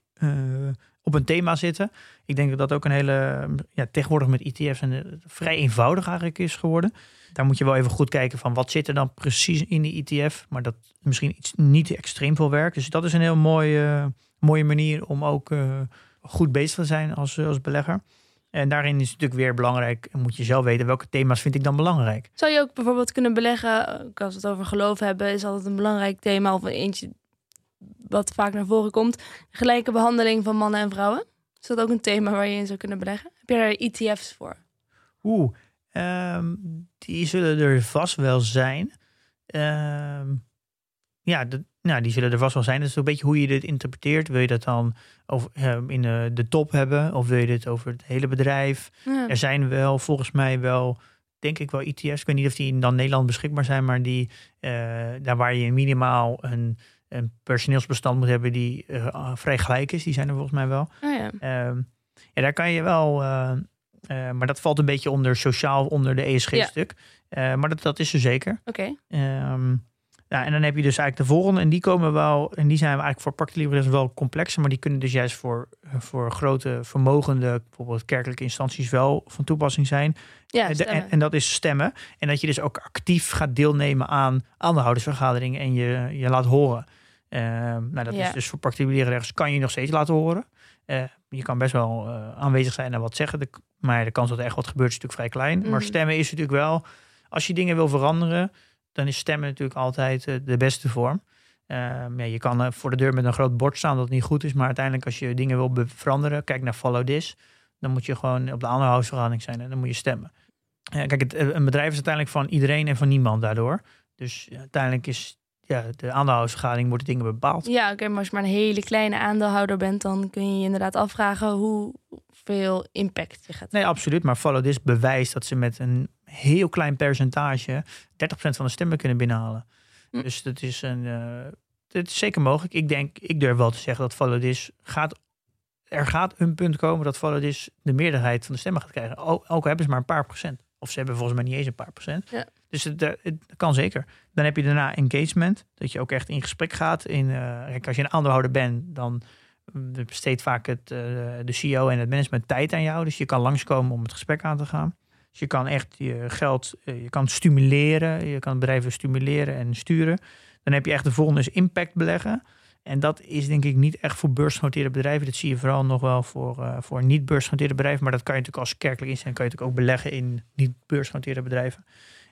op een thema zitten. Ik denk dat dat ook een hele, ja, tegenwoordig met ETF's een, eh, vrij eenvoudig eigenlijk is geworden. Daar moet je wel even goed kijken van wat zit er dan precies in die ETF. Maar dat is misschien iets niet extreem veel werk. Dus dat is een heel mooie, mooie manier om ook eh, goed bezig te zijn als, als belegger. En daarin is natuurlijk weer belangrijk, moet je zelf weten welke thema's vind ik dan belangrijk. Zou je ook bijvoorbeeld kunnen beleggen, als we het over geloof hebben, is altijd een belangrijk thema of een eentje wat vaak naar voren komt. Gelijke behandeling van mannen en vrouwen. Is dat ook een thema waar je in zou kunnen beleggen? Heb je daar ETF's voor? Oeh, ehm, die zullen er vast wel zijn. Ehm, ja, de, nou, die zullen er vast wel zijn. Dat is een beetje hoe je dit interpreteert. Wil je dat dan over, ehm, in de, de top hebben? Of wil je dit over het hele bedrijf? Ja. Er zijn wel, volgens mij wel, denk ik wel ETF's. Ik weet niet of die in dan Nederland beschikbaar zijn, maar die, eh, daar waar je minimaal een, een personeelsbestand moet hebben die eh, vrij gelijk is. Die zijn er volgens mij wel. Oh ja. Ehm, ja, daar kan je wel, eh, eh, maar dat valt een beetje onder sociaal, onder de ESG-stuk. maar dat, dat is er zeker. Oké. Ehm, ja, en dan heb je dus eigenlijk de volgende. En die komen wel, en die zijn eigenlijk voor particulieren wel complexer. Maar die kunnen dus juist voor, voor grote vermogende, bijvoorbeeld kerkelijke instanties, wel van toepassing zijn. Ja, en, en dat is stemmen. En dat je dus ook actief gaat deelnemen aan aandeelhoudersvergaderingen en je, je laat horen. Ehm, nou, dat Ja. is dus voor particuliere rechts kan je nog steeds laten horen. Eh, je kan best wel eh, aanwezig zijn en wat zeggen. De, maar de kans dat er echt wat gebeurt is natuurlijk vrij klein. Maar Mhm. stemmen is natuurlijk wel, als je dingen wil veranderen, dan is stemmen natuurlijk altijd eh, de beste vorm. Ehm, ja, je kan voor de deur met een groot bord staan dat het niet goed is. Maar uiteindelijk als je dingen wil veranderen, kijk naar Follow This. Dan moet je gewoon op de aandeelhoudersvergadering zijn en dan moet je stemmen. Kijk, het, een bedrijf is uiteindelijk van iedereen en van niemand daardoor. Dus uiteindelijk is ja, de aandeelhoudersvergadering wordt de dingen bepaald. Ja, oké, maar als je maar een hele kleine aandeelhouder bent, dan kun je je inderdaad afvragen hoeveel impact je gaat Nee, absoluut. Maar Follow This bewijst dat ze met een heel klein percentage 30% van de stemmen kunnen binnenhalen. Hm. Dus dat is een. het is zeker mogelijk. Ik denk, ik durf wel te zeggen dat Follow This gaat. Er gaat een punt komen dat Follow This de meerderheid van de stemmen gaat krijgen. Ook, ook al hebben ze maar een paar procent. Of ze hebben volgens mij niet eens een paar procent. Ja. Dus het, eh, het kan zeker. Dan heb je daarna engagement. Dat je ook echt in gesprek gaat. In, eh, als je een aandeelhouder bent, dan mm, besteedt vaak het, eh, de CEO en het management tijd aan jou. Dus je kan langskomen om het gesprek aan te gaan. Dus je kan echt je geld, je kan stimuleren. Je kan bedrijven stimuleren en sturen. Dan heb je echt de volgende is impact beleggen. En dat is denk ik niet echt voor beursgenoteerde bedrijven. Dat zie je vooral nog wel voor, voor niet beursgenoteerde bedrijven. Maar dat kan je natuurlijk als kerkelijk instelling kan je natuurlijk ook beleggen in niet beursgenoteerde bedrijven.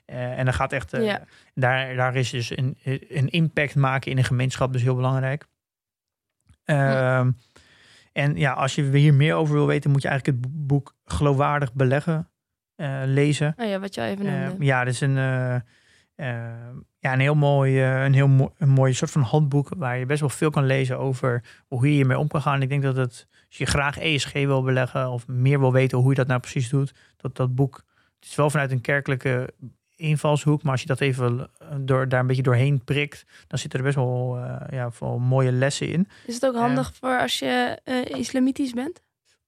Eh, en dan gaat echt, eh, Ja. daar, daar is dus een, een impact maken in een gemeenschap dus heel belangrijk. Ehm, En ja, als je hier meer over wil weten, moet je eigenlijk het boek Geloofwaardig beleggen eh, lezen. Oh ja, wat al even noemde. Eh, ja, dat is een, eh, eh, ja, een heel mooi, een heel een mooi soort van handboek waar je best wel veel kan lezen over hoe je hiermee om kan gaan. Ik denk dat het, als je graag ESG wil beleggen of meer wil weten hoe je dat nou precies doet, dat dat boek, het is wel vanuit een kerkelijke invalshoek, maar als je dat even door, daar een beetje doorheen prikt, dan zitten er best wel, eh, ja, wel mooie lessen in. Is het ook handig voor als je eh, islamitisch bent?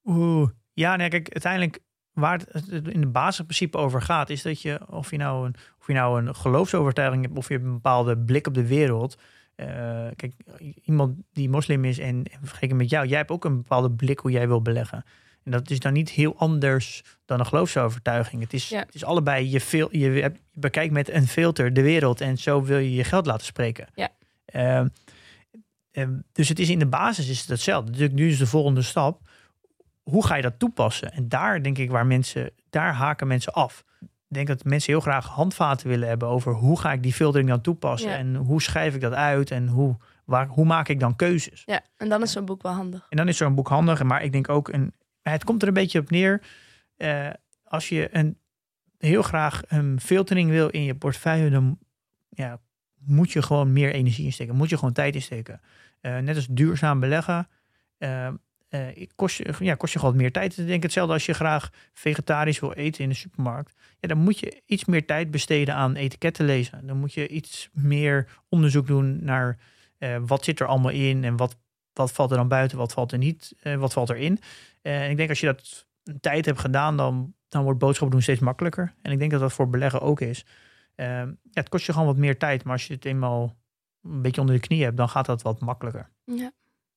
Oeh. Ja, nee, kijk, uiteindelijk waar het in de basisprincipe over gaat, is dat je, of je nou een, of je nou een geloofsovertuiging hebt, of je hebt een bepaalde blik op de wereld. eh, kijk, iemand die moslim is en, en vergeleken met jou, jij hebt ook een bepaalde blik hoe jij wil beleggen. En dat is dan niet heel anders dan een geloofsovertuiging. Het is, Ja. het is allebei, je, fil, je, bekijkt met een filter de wereld en zo wil je je geld laten spreken. Ja. Ehm, ehm, dus het is in de basis is het hetzelfde. Dus nu is de volgende stap hoe ga je dat toepassen? En daar denk ik waar mensen, daar haken mensen af. Ik denk dat mensen heel graag handvaten willen hebben over hoe ga ik die filtering dan toepassen Ja. en hoe schrijf ik dat uit en hoe, waar, hoe maak ik dan keuzes? Ja, en dan is zo'n boek wel handig. En dan is zo'n boek handig, maar ik denk ook een, het komt er een beetje op neer. eh, als je een heel graag een filtering wil in je portefeuille, dan ja, moet je gewoon meer energie insteken. Moet je gewoon tijd insteken. Uh, net als duurzaam beleggen. Uh, kost, je, ja, kost je gewoon meer tijd. Ik denk hetzelfde als je graag vegetarisch wil eten in de supermarkt. Ja, dan moet je iets meer tijd besteden aan etiketten lezen. Dan moet je iets meer onderzoek doen naar wat zit er allemaal in en wat, wat valt er dan buiten, wat valt er niet, wat valt erin. En ik denk als je dat een tijd hebt gedaan, dan, dan wordt boodschappen doen steeds makkelijker. En ik denk dat dat voor beleggen ook is. Ehm, ja, het kost je gewoon wat meer tijd, maar als je het eenmaal een beetje onder de knie hebt, dan gaat dat wat makkelijker. Ja.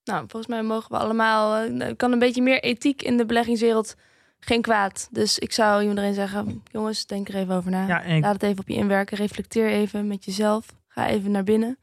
Nou, volgens mij mogen we allemaal, uh, kan een beetje meer ethiek in de beleggingswereld geen kwaad. Dus ik zou iedereen zeggen, jongens, denk er even over na. Ja, Laat het even op je inwerken, reflecteer even met jezelf. Ga even naar binnen.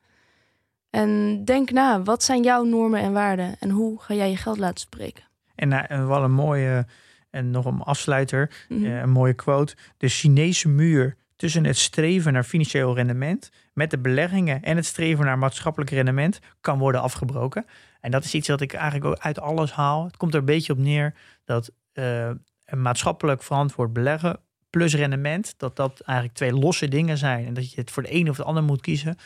En denk na, wat zijn jouw normen en waarden? En hoe ga jij je geld laten spreken? En uh, wel een mooie, en nog een afsluiter, mhm. eh, een mooie quote. De Chinese muur tussen het streven naar financieel rendement met de beleggingen en het streven naar maatschappelijk rendement kan worden afgebroken. En dat is iets wat ik eigenlijk ook uit alles haal. Het komt er een beetje op neer dat uh, een maatschappelijk verantwoord beleggen plus rendement, dat dat eigenlijk twee losse dingen zijn en dat je het voor de een of de ander moet kiezen.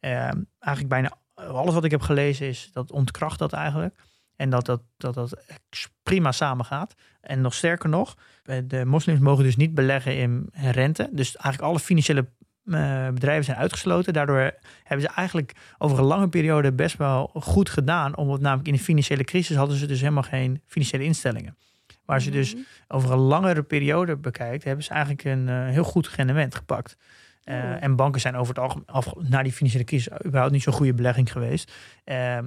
Uh, eigenlijk bijna alles wat ik heb gelezen is dat ontkracht dat eigenlijk. En dat dat, dat dat prima samengaat. En nog sterker nog, eh, de moslims mogen dus niet beleggen in rente. Dus eigenlijk alle financiële uh, bedrijven zijn uitgesloten. Daardoor hebben ze eigenlijk over een lange periode best wel goed gedaan. Omdat namelijk in de financiële crisis hadden ze dus helemaal geen financiële instellingen. Waar ze dus mhm. over een langere periode bekijkt, hebben ze eigenlijk een uh, heel goed rendement gepakt. Uh, En banken zijn over het algemeen, na die financiële crisis, überhaupt niet zo'n goede belegging geweest. Ehm,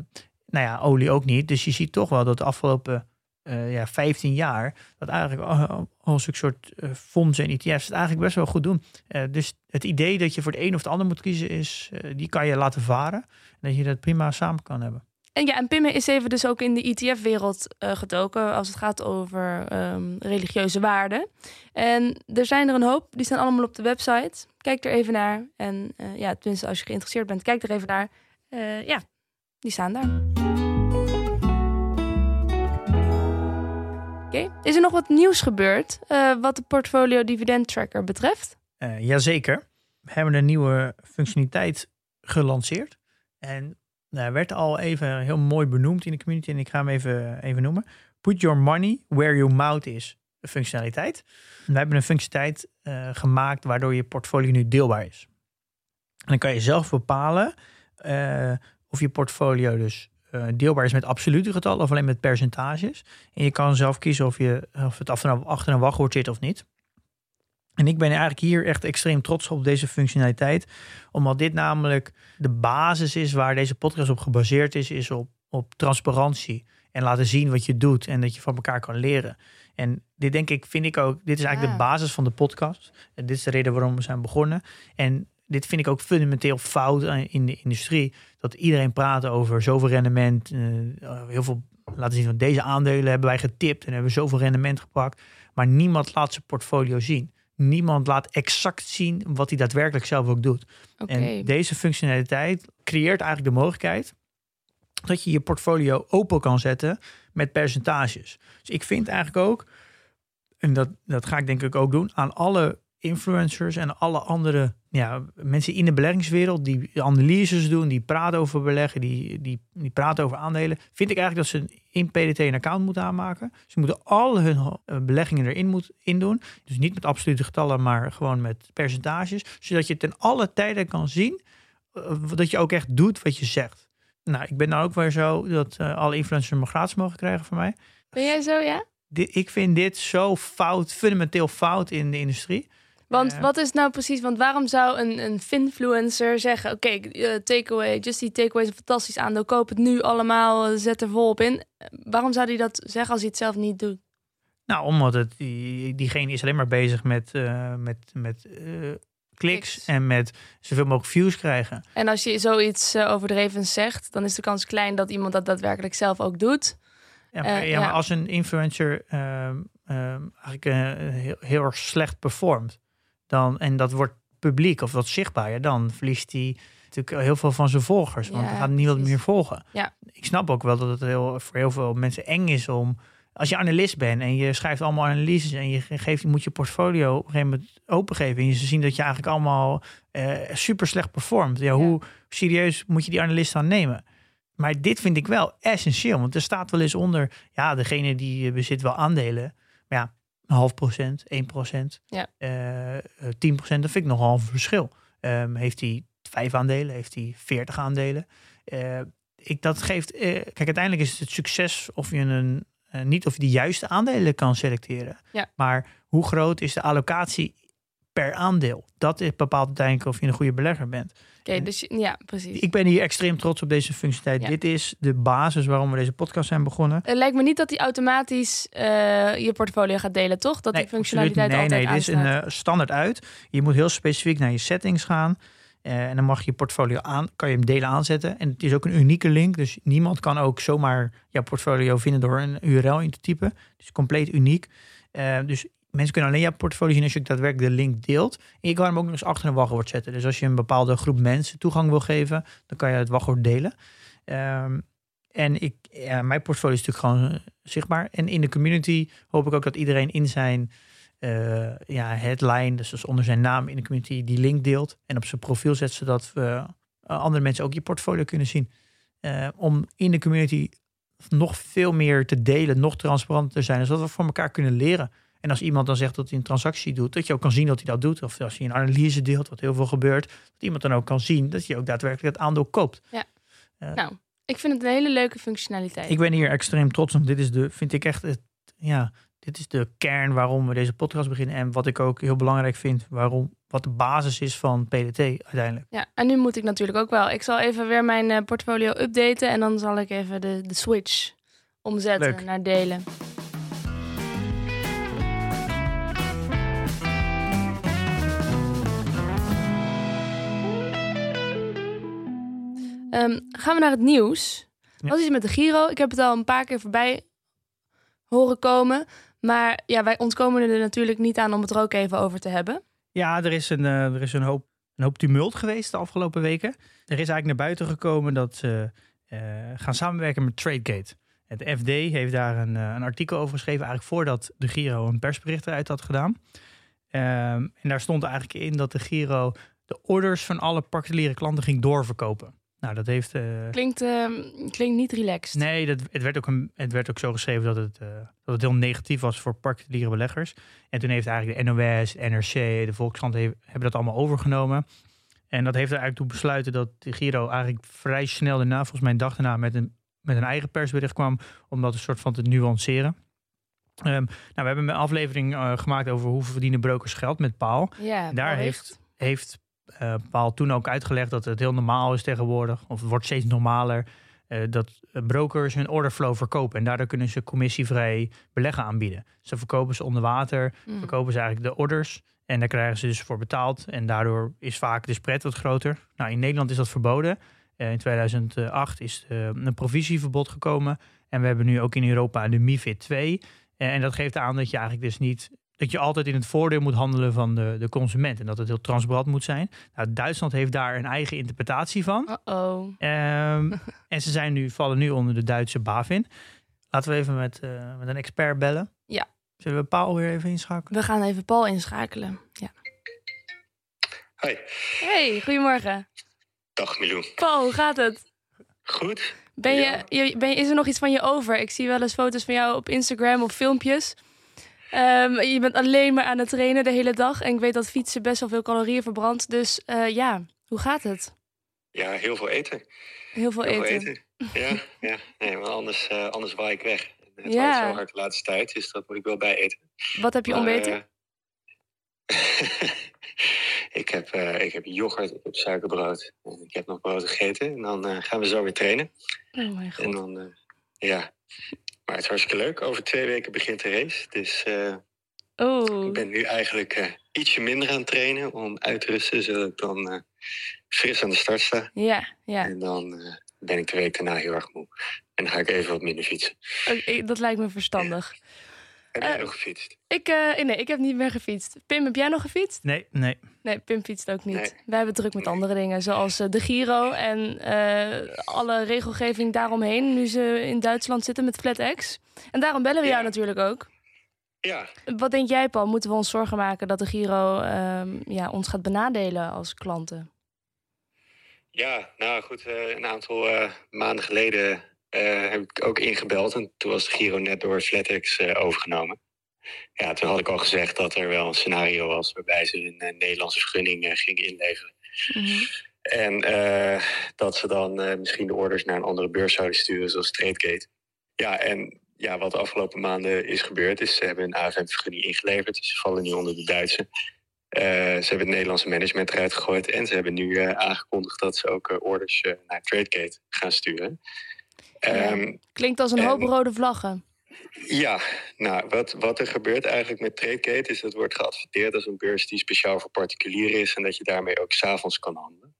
nou ja, olie ook niet. Dus je ziet toch wel dat de afgelopen uh, ja, 15 jaar, dat eigenlijk als een soort uh, fondsen en ETF's het eigenlijk best wel goed doen. Uh, dus het idee dat je voor de een of de ander moet kiezen, is, die kan je laten varen. En dat je dat prima samen kan hebben. En ja, en Pimme is even dus ook in de ETF-wereld gedoken als het gaat over um, religieuze waarden. En er zijn er een hoop, die staan allemaal op de website. Kijk er even naar. En ja, tenminste, als je geïnteresseerd bent, kijk er even naar. ja, die staan daar. Is er nog wat nieuws gebeurd uh, wat de portfolio dividend tracker betreft? Uh, jazeker. We hebben een nieuwe functionaliteit gelanceerd. En nou, werd al even heel mooi benoemd in de community. En ik ga hem even, even noemen. Put your money where your mouth is. Een functionaliteit. we hebben een functionaliteit uh, gemaakt waardoor je portfolio nu deelbaar is. En dan kan je zelf bepalen of je portfolio dus uh, deelbaar is met absolute getallen of alleen met percentages. En je kan zelf kiezen of, je, of het achter een wachtwoord zit of niet. En ik ben eigenlijk hier echt extreem trots op deze functionaliteit. Omdat dit namelijk de basis is waar deze podcast op gebaseerd is, is op, op transparantie. En laten zien wat je doet en dat je van elkaar kan leren. En dit denk ik, vind ik ook, dit is eigenlijk de basis van de podcast. En dit is de reden waarom we zijn begonnen. En dit vind ik ook fundamenteel fout in de industrie. Dat iedereen praat over zoveel rendement. Uh, heel veel laten zien van deze aandelen hebben wij getipt en hebben zoveel rendement gepakt. Maar niemand laat zijn portfolio zien. Niemand laat exact zien wat hij daadwerkelijk zelf ook doet. En deze functionaliteit creëert eigenlijk de mogelijkheid dat je je portfolio open kan zetten met percentages. Dus ik vind eigenlijk ook, en dat, dat ga ik denk ik ook doen, aan alle influencers en alle andere ja, mensen in de beleggingswereld die analyses doen, die praten over beleggen, die, die, die praten over aandelen, vind ik eigenlijk dat ze in PDT een account moeten aanmaken. Ze moeten al hun eh, beleggingen erin moet, in doen. Dus niet met absolute getallen, maar gewoon met percentages. Zodat je ten alle tijden kan zien uh, dat je ook echt doet wat je zegt. Nou, ik ben nou ook weer zo dat uh, alle influencers me gratis mogen krijgen van mij. Ben jij zo, ja? ik vind dit zo fout, fundamenteel fout in de industrie. Want wat is nou precies, want waarom zou een, een finfluencer zeggen: Oké, okay, uh, takeaway, Just die Takeaway is een fantastisch aandeel, koop het nu allemaal, uh, zet er volop in. Waarom zou hij dat zeggen als hij het zelf niet doet? Nou, omdat het, die, diegene is alleen maar bezig met, uh, met, met kliks en met zoveel mogelijk views krijgen. En als je zoiets overdreven zegt, dan is de kans klein dat iemand dat daadwerkelijk zelf ook doet. Ja, maar, ja, maar als een influencer ehm, ehm, eigenlijk heel, heel erg slecht performt, dan, en dat wordt publiek of wat zichtbaar, dan verliest hij natuurlijk heel veel van zijn volgers. Want ja, gaat niemand meer volgen. Ja. Ik snap ook wel dat het heel, voor heel veel mensen eng is om als je analist bent en je schrijft allemaal analyses en je geeft, je moet je portfolio op een gegeven moment opengeven en je zien dat je eigenlijk allemaal uh, super slecht performt. Ja, hoe serieus moet je die analist dan nemen? Maar dit vind ik wel essentieel, want er staat wel eens onder, ja, degene die bezit wel aandelen. Een half procent, 1 procent, ja. uh, 10 procent, dat vind ik nogal een verschil. Um, heeft hij vijf aandelen, heeft hij 40 aandelen? Uh, ik, dat geeft, uh, kijk, uiteindelijk is het, het succes of je een, niet of je de juiste aandelen kan selecteren. Ja. Maar hoe groot is de allocatie per aandeel? Dat bepaalt uiteindelijk of je een goede belegger bent. Oké, dus ja, precies. Ik ben hier extreem trots op deze functionaliteit. Ja. Dit is de basis waarom we deze podcast zijn begonnen. Het lijkt me niet dat hij automatisch uh, je portfolio gaat delen, toch? Dat nee, die functionaliteit nee, altijd Nee, nee, dit is een uh, standaard uit. Je moet heel specifiek naar je settings gaan. Uh, en dan mag je je portfolio aan, kan je hem delen aanzetten. En het is ook een unieke link. Dus niemand kan ook zomaar jouw portfolio vinden door een URL in te typen. Het is compleet uniek. Uh, dus mensen kunnen alleen jouw portfolio zien als je daadwerkelijk de link deelt. En je kan hem ook nog eens achter een wachtwoord zetten. Dus als je een bepaalde groep mensen toegang wil geven, dan kan je het wachtwoord delen. Um, en ik, mijn portfolio is natuurlijk gewoon zichtbaar. En in de community hoop ik ook dat iedereen in zijn uh, ja, headline, dus, onder zijn naam in de community, die link deelt. En op zijn profiel zet, zodat we, uh, andere mensen ook je portfolio kunnen zien. Uh, om in de community nog veel meer te delen, nog transparanter te zijn, zodat we voor elkaar kunnen leren. En als iemand dan zegt dat hij een transactie doet, dat je ook kan zien dat hij dat doet. Of als hij een analyse deelt, wat heel veel gebeurt, dat iemand dan ook kan zien dat je ook daadwerkelijk het aandeel koopt. Ja. nou, ik vind het een hele leuke functionaliteit. Ik ben hier extreem trots op. Dit is de, vind ik echt, het, ja, dit is de kern waarom we deze podcast beginnen. En wat ik ook heel belangrijk vind, waarom, wat de basis is van PDT uiteindelijk. Ja, en nu moet ik natuurlijk ook wel. Ik zal even weer mijn uh, portfolio updaten en dan zal ik even de, de switch omzetten Leuk. naar delen. Um, gaan we naar het nieuws. Ja. Wat is het met de Giro? Ik heb het al een paar keer voorbij horen komen. Maar ja, wij ontkomen er natuurlijk niet aan om het er ook even over te hebben. Ja, er is een, uh, er is een, hoop, een hoop tumult geweest de afgelopen weken. Er is eigenlijk naar buiten gekomen dat ze uh, gaan samenwerken met TradeGate. Het FD heeft daar een, uh, een, artikel over geschreven, eigenlijk voordat de Giro een persbericht eruit had gedaan. Um, en daar stond eigenlijk in dat de Giro de orders van alle particuliere klanten ging doorverkopen. Nou, dat heeft. Uh... Klinkt, uh, klinkt niet relaxed. Nee, dat, het, werd ook een, het werd ook zo geschreven dat het, uh, dat het heel negatief was voor particuliere beleggers. En toen heeft eigenlijk de NOS, NRC, de Volkskrant heeft, hebben dat allemaal overgenomen. En dat heeft er eigenlijk toe besluiten dat de Giro eigenlijk vrij snel daarna, volgens mij een dag daarna, met een, met een eigen persbericht kwam. Om dat een soort van te nuanceren. Um, nou, we hebben een aflevering uh, gemaakt over hoe verdienen brokers geld met Paal. Ja, en daar heeft, heeft uh, Paal toen ook uitgelegd dat het heel normaal is tegenwoordig, of het wordt steeds normaler, uh, dat brokers hun orderflow verkopen. En daardoor kunnen ze commissievrij beleggen aanbieden. Ze verkopen ze onder water, mm. verkopen ze eigenlijk de orders. En daar krijgen ze dus voor betaald. En daardoor is vaak de spread wat groter. Nou, in Nederland is dat verboden. Uh, in 2008 is een provisieverbod gekomen. En we hebben nu ook in Europa de MIFID 2. en dat geeft aan dat je eigenlijk dus niet dat je altijd in het voordeel moet handelen van de, de consument. En dat het heel transparant moet zijn. Nou, Duitsland heeft daar een eigen interpretatie van. Uh oh um, en ze zijn nu, vallen nu onder de Duitse BaFin. Laten we even met, uh, met een expert bellen. Ja. Zullen we Paul weer even inschakelen? We gaan even Paul inschakelen. Ja. Hoi. Hey, goedemorgen. Dag Milou. Paul, hoe gaat het? Goed. Ben je, je, ben je, is er nog iets van je over? Ik zie wel eens foto's van jou op Instagram of filmpjes. Um, je bent alleen maar aan het trainen de hele dag. En ik weet dat fietsen best wel veel calorieën verbrandt. Dus uh, ja, hoe gaat het? Ja, heel veel eten. Heel veel heel eten. Veel eten. Ja, ja. Nee, maar anders, uh, anders waai ik weg. Het ja. zo hard de laatste tijd, dus dat moet ik wel bij eten. Wat heb je ontbeten? Uh, ik, heb, ik heb yoghurt, ik heb suikerbrood. Ik heb nog brood gegeten. En dan gaan we zo weer trainen. Oh mijn god. En dan, ja... Maar het is hartstikke leuk. Over twee weken begint de race. Dus uh, oh. ik ben nu eigenlijk uh, ietsje minder aan het trainen om uit te rusten, zodat ik dan uh, fris aan de start sta. Ja, ja. En dan ben ik de week daarna heel erg moe. En dan ga ik even wat minder fietsen. Okay, dat lijkt me verstandig. Heb jij Eh, nog gefietst? Ik, eh, nee, ik heb niet meer gefietst. Pim, heb jij nog gefietst? Nee, nee. Nee, Pim fietst ook niet. Nee. Wij hebben druk met Nee. andere dingen, zoals eh, de Giro en eh, alle regelgeving daaromheen. Nu ze in Duitsland zitten met Flat X. En daarom bellen we jou natuurlijk ook. Ja, Wat denk jij, Paul? Moeten we ons zorgen maken dat de Giro ehm, ja, ons gaat benadelen als klanten? ja nou goed, eh, een aantal maanden geleden heb ik ook ingebeld. En toen was de Giro net door Flatex eh, overgenomen. Ja, toen had ik al gezegd dat er wel een scenario was waarbij ze een eh, Nederlandse vergunning eh, gingen inleveren. Mhm. En eh, dat ze dan misschien de orders naar een andere beurs zouden sturen, zoals Tradegate. Ja, en ja, wat de afgelopen maanden is gebeurd, is ze hebben een AFM-vergunning ingeleverd. Dus ze vallen nu onder de Duitse. Ze hebben het Nederlandse management eruit gegooid. En ze hebben nu aangekondigd dat ze ook orders naar Tradegate gaan sturen. Ehm, Klinkt als een En- hoop rode vlaggen. Ja, nou, wat, wat er gebeurt eigenlijk met TradeGate is dat wordt geadverteerd als een beurs die speciaal voor particulieren is en dat je daarmee ook s'avonds kan handelen.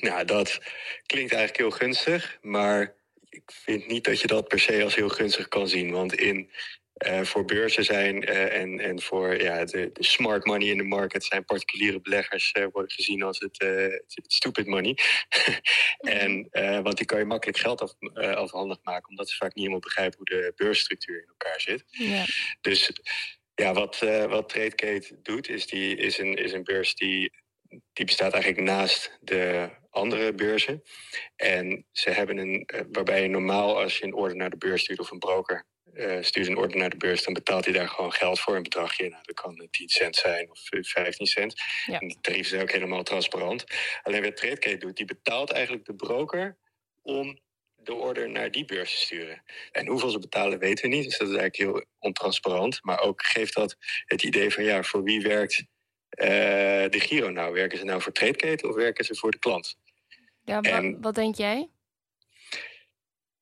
Nou, dat klinkt eigenlijk heel gunstig, maar ik vind niet dat je dat per se als heel gunstig kan zien. Want in, eh, voor beurzen zijn eh, en, en voor ja, de, de smart money in de market zijn particuliere beleggers eh, worden gezien als het, het stupid money. en, want die kan je makkelijk geld af, afhandig maken, omdat ze vaak niet helemaal begrijpen hoe de beursstructuur in elkaar zit. Ja. Dus ja, wat, wat TradeGate doet, is, die, is, een, is een beurs die, die bestaat eigenlijk naast de andere beurzen. En ze hebben een, waarbij je normaal als je een order naar de beurs stuurt of een broker eh, stuurt een order naar de beurs, dan betaalt hij daar gewoon geld voor, een bedragje. Nou, dat kan eh, 10 cent zijn of eh, 15 cent. Ja. En die tarieven zijn ook helemaal transparant. Alleen wat TradeGate doet, die betaalt eigenlijk de broker om de order naar die beurs te sturen. En hoeveel ze betalen weten we niet, dus dat is eigenlijk heel ontransparant. Maar ook geeft dat het idee van ja, voor wie werkt eh, de Giro nou? Werken ze nou voor TradeGate of werken ze voor de klant? Ja, En- wat denk jij?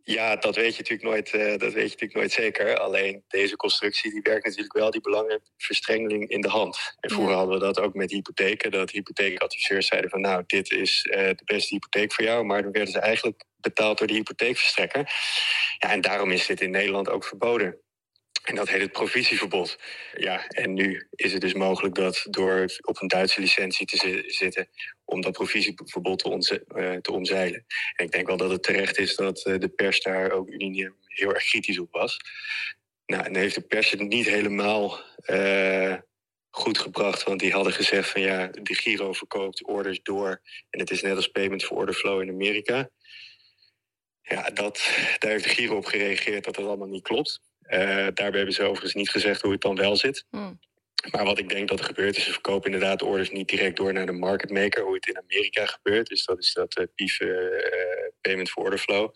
Ja, dat weet je natuurlijk nooit, eh, dat weet je natuurlijk nooit zeker. Alleen deze constructie die werkt natuurlijk wel die belangenverstrengeling in de hand. En vroeger Ja. hadden we dat ook met hypotheken. Dat hypotheekadviseurs zeiden van nou, dit is eh, de beste hypotheek voor jou. Maar dan werden ze eigenlijk betaald door de hypotheekverstrekker. Ja, en daarom is dit in Nederland ook verboden. En dat heet het provisieverbod. Ja, en nu is het dus mogelijk dat door op een Duitse licentie te zi- zitten... om dat provisieverbod te, eh, te omzeilen. En ik denk wel dat het terecht is dat eh, de pers daar ook unaniem heel erg kritisch op was. Nou, en heeft de pers het niet helemaal eh, goed gebracht. Want die hadden gezegd van ja, de Giro verkoopt orders door. En het is net als payment for order flow in Amerika. Ja, dat, daar heeft de Giro op gereageerd dat dat allemaal niet klopt. Eh, daarbij hebben ze overigens niet gezegd hoe het dan wel zit. Hm. Maar wat ik denk dat er gebeurt is, ze verkopen inderdaad orders niet direct door naar de market maker, hoe het in Amerika gebeurt. Dus dat is dat eh PIF eh, payment for order flow.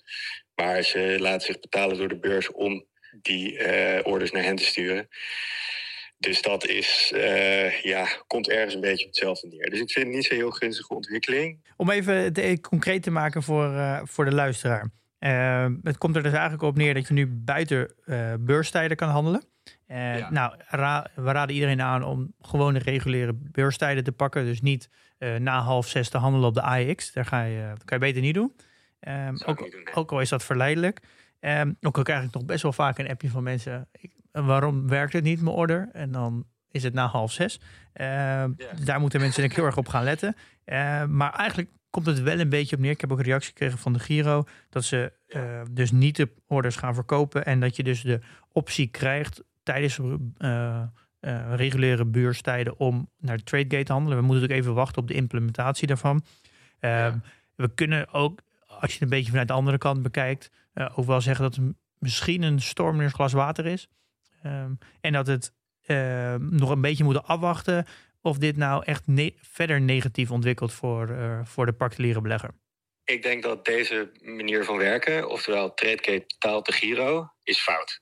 Maar ze laten zich betalen door de beurs om die eh, orders naar hen te sturen. Dus dat is, eh, ja, komt ergens een beetje op hetzelfde neer. Dus ik vind het niet zo'n heel gunstige ontwikkeling. Om even het concreet te maken voor, eh, voor de luisteraar. Eh, het komt er dus eigenlijk op neer dat je nu buiten eh, beurstijden kan handelen. Eh, Ja. Nou, ra- we raden iedereen aan om gewoon de reguliere beurstijden te pakken. Dus niet eh, na half zes te handelen op de AX. Daar ga je, dat kan je beter niet doen. Ehm, ook, niet doen, nee. ook al is dat verleidelijk. Ehm, ook al krijg ik nog best wel vaak een appje van mensen. Ik, waarom werkt het niet, mijn order? En dan is het na half zes. Ehm. Daar moeten mensen denk ik heel erg op gaan letten. Ehm, maar eigenlijk komt het wel een beetje op neer. Ik heb ook een reactie gekregen van de Giro. Dat ze eh, dus niet de orders gaan verkopen. En dat je dus de optie krijgt tijdens eh, eh, reguliere beurstijden om naar TradeGate te handelen. We moeten natuurlijk even wachten op de implementatie daarvan. Ehm, Ja. We kunnen ook, als je het een beetje vanuit de andere kant bekijkt, ook wel zeggen dat het misschien een storm in een glas water is. Ehm, en dat het ehm, nog een beetje moeten afwachten of dit nou echt verder negatief ontwikkelt voor, eh, voor de particuliere belegger. Ik denk dat deze manier van werken, oftewel TradeGate betaalt de Giro, is fout.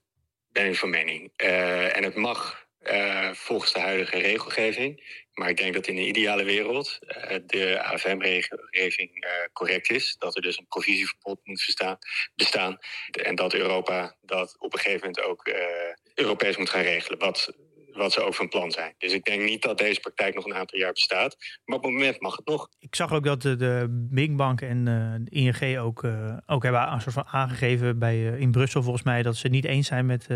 Ben ik van mening. Eh, en het mag eh, volgens de huidige regelgeving. Maar ik denk dat in de ideale wereld de AFM-regeling eh, correct is. Dat er dus een provisieverbod moet bestaan, bestaan. En dat Europa dat op een gegeven moment ook Europees moet gaan regelen. Wat wat ze ook van plan zijn. Dus ik denk niet dat deze praktijk nog een aantal jaar bestaat. Maar op het moment mag het nog. Ik zag ook dat de, de Big Bank en uh, de ING ook, uh, ook hebben een soort van aangegeven bij, uh, in Brussel volgens mij dat ze het niet eens zijn met,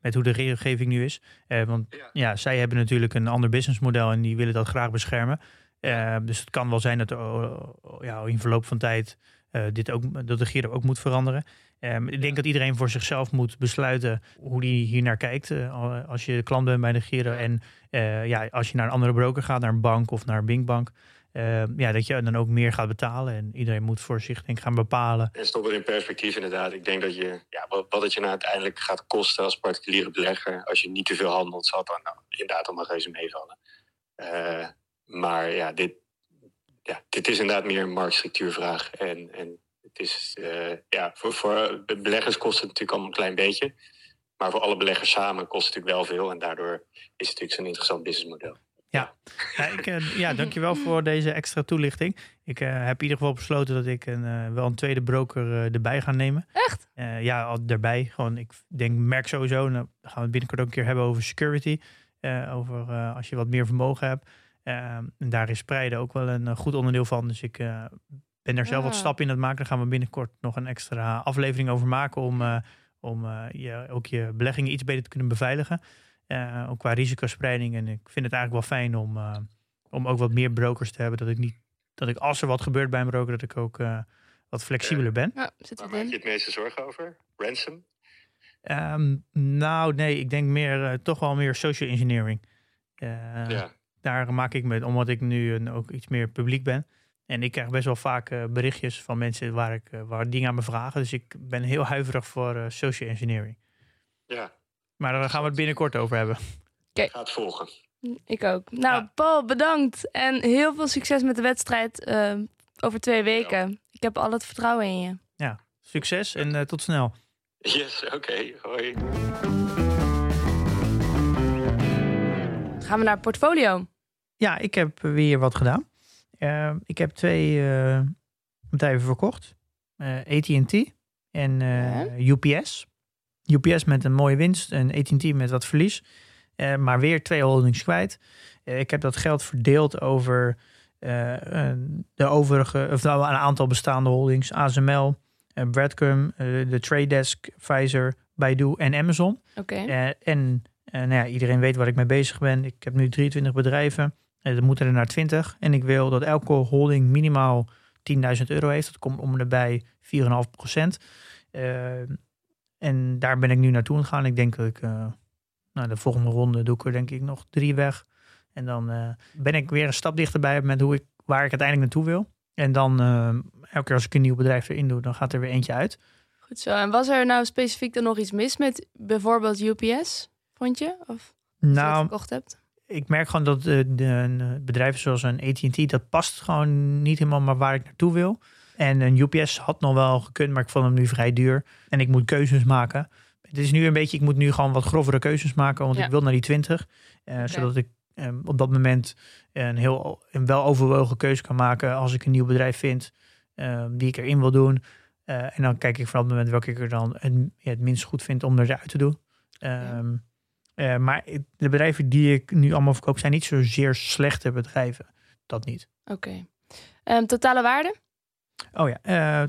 met hoe de regelgeving nu is. want ja. ja. zij hebben natuurlijk een ander businessmodel en die willen dat graag beschermen. dus het kan wel zijn dat er ja, in verloop van tijd dit ook, dat de Giro ook moet veranderen. Um, ik denk dat iedereen voor zichzelf moet besluiten hoe die hier naar kijkt. Uh, als je klant bent bij de Giro en uh, ja, als je naar een andere broker gaat, naar een bank of naar een Binkbank. Uh, ja, dat je dan ook meer gaat betalen. En iedereen moet voor zich denk, gaan bepalen. En stop het in perspectief inderdaad. Ik denk dat je, ja, wat, wat het je nou uiteindelijk gaat kosten als particuliere belegger. Als je niet te veel handelt, zal het dan nou, inderdaad allemaal reuze meevallen. maar ja dit, ja, dit is inderdaad meer een marktstructuurvraag. En, en het is, uh, ja, voor, voor beleggers kost het natuurlijk allemaal een klein beetje. Maar voor alle beleggers samen kost het natuurlijk wel veel. En daardoor is het natuurlijk zo'n interessant businessmodel. Ja, ja, ik, uh, ja dankjewel voor deze extra toelichting. Ik uh, heb in ieder geval besloten dat ik een, wel een tweede broker erbij ga nemen. Echt? ja, al erbij. Gewoon, ik denk, merk sowieso. dan gaan we het binnenkort ook een keer hebben over security. over als je wat meer vermogen hebt. en daar is spreiden ook wel een goed onderdeel van. Dus ik ben er zelf wat ah. stappen in aan het maken. Daar gaan we binnenkort nog een extra aflevering over maken. Om, uh, om uh, je, ook je beleggingen iets beter te kunnen beveiligen. Uh, ook qua risicospreiding. En ik vind het eigenlijk wel fijn om, om ook wat meer brokers te hebben. Dat ik niet, dat ik als er wat gebeurt bij een broker, dat ik ook wat flexibeler ben. Ja, zit Waar maak je het meeste zorgen over? Ransom? Um, nou, nee, ik denk meer toch wel meer social engineering. ja. Daar maak ik me, omdat ik nu een, ook iets meer publiek ben. En ik krijg best wel vaak uh, berichtjes van mensen waar, ik, uh, waar dingen aan me vragen. Dus ik ben heel huiverig voor uh, social engineering. Ja. Maar daar gaan we het binnenkort over hebben. Okay. Gaat volgen. Ik ook. Nou, ja. Paul, bedankt. En heel veel succes met de wedstrijd over twee weken. Ja. Ik heb al het vertrouwen in je. Ja, succes en tot snel. Yes, oké. Okay. Hoi. Gaan we naar het portfolio? Ja, ik heb weer wat gedaan. Uh, ik heb twee uh, bedrijven verkocht. Uh, eh, AT&T en UPS. UPS met een mooie winst en AT&T met wat verlies. maar weer twee holdings kwijt. ik heb dat geld verdeeld over de overige, of nou, een aantal bestaande holdings. ASML, Bradcom, de Trade Desk, Pfizer, Baidu en Amazon. Oké. en nou ja, iedereen weet waar ik mee bezig ben. Ik heb nu 23 bedrijven. Er moeten er naar 20. En ik wil dat elke holding minimaal 10.000 euro heeft. Dat komt om erbij 4,5 procent. Uh, en daar ben ik nu naartoe gegaan. Ik denk dat ik, uh, nou, de volgende ronde doe ik er denk ik nog drie weg. En dan uh, ben ik weer een stap dichterbij met hoe ik, waar ik uiteindelijk naartoe wil. En dan elke keer als ik een nieuw bedrijf erin doe, dan gaat er weer eentje uit. Goed zo. En was er nou specifiek dan nog iets mis met bijvoorbeeld UPS, vond je? Of nou, je gekocht hebt? Ik merk gewoon dat de, de, bedrijven zoals een AT&T, dat past gewoon niet helemaal maar waar ik naartoe wil. En een UPS had nog wel gekund, maar ik vond hem nu vrij duur. En ik moet keuzes maken. Het is nu een beetje, ik moet nu gewoon wat grovere keuzes maken, want ik wil naar die 20. Uh, okay. Zodat ik op dat moment een heel een wel overwogen keuze kan maken als ik een nieuw bedrijf vind die ik erin wil doen. En dan kijk ik vanaf het moment welke ik er dan het, ja, het minst goed vind om eruit te doen. Um, uh, maar de bedrijven die ik nu allemaal verkoop zijn niet zozeer slechte bedrijven. Dat niet. Oké. Okay. Um, totale waarde? Oh ja, uh, 227.100.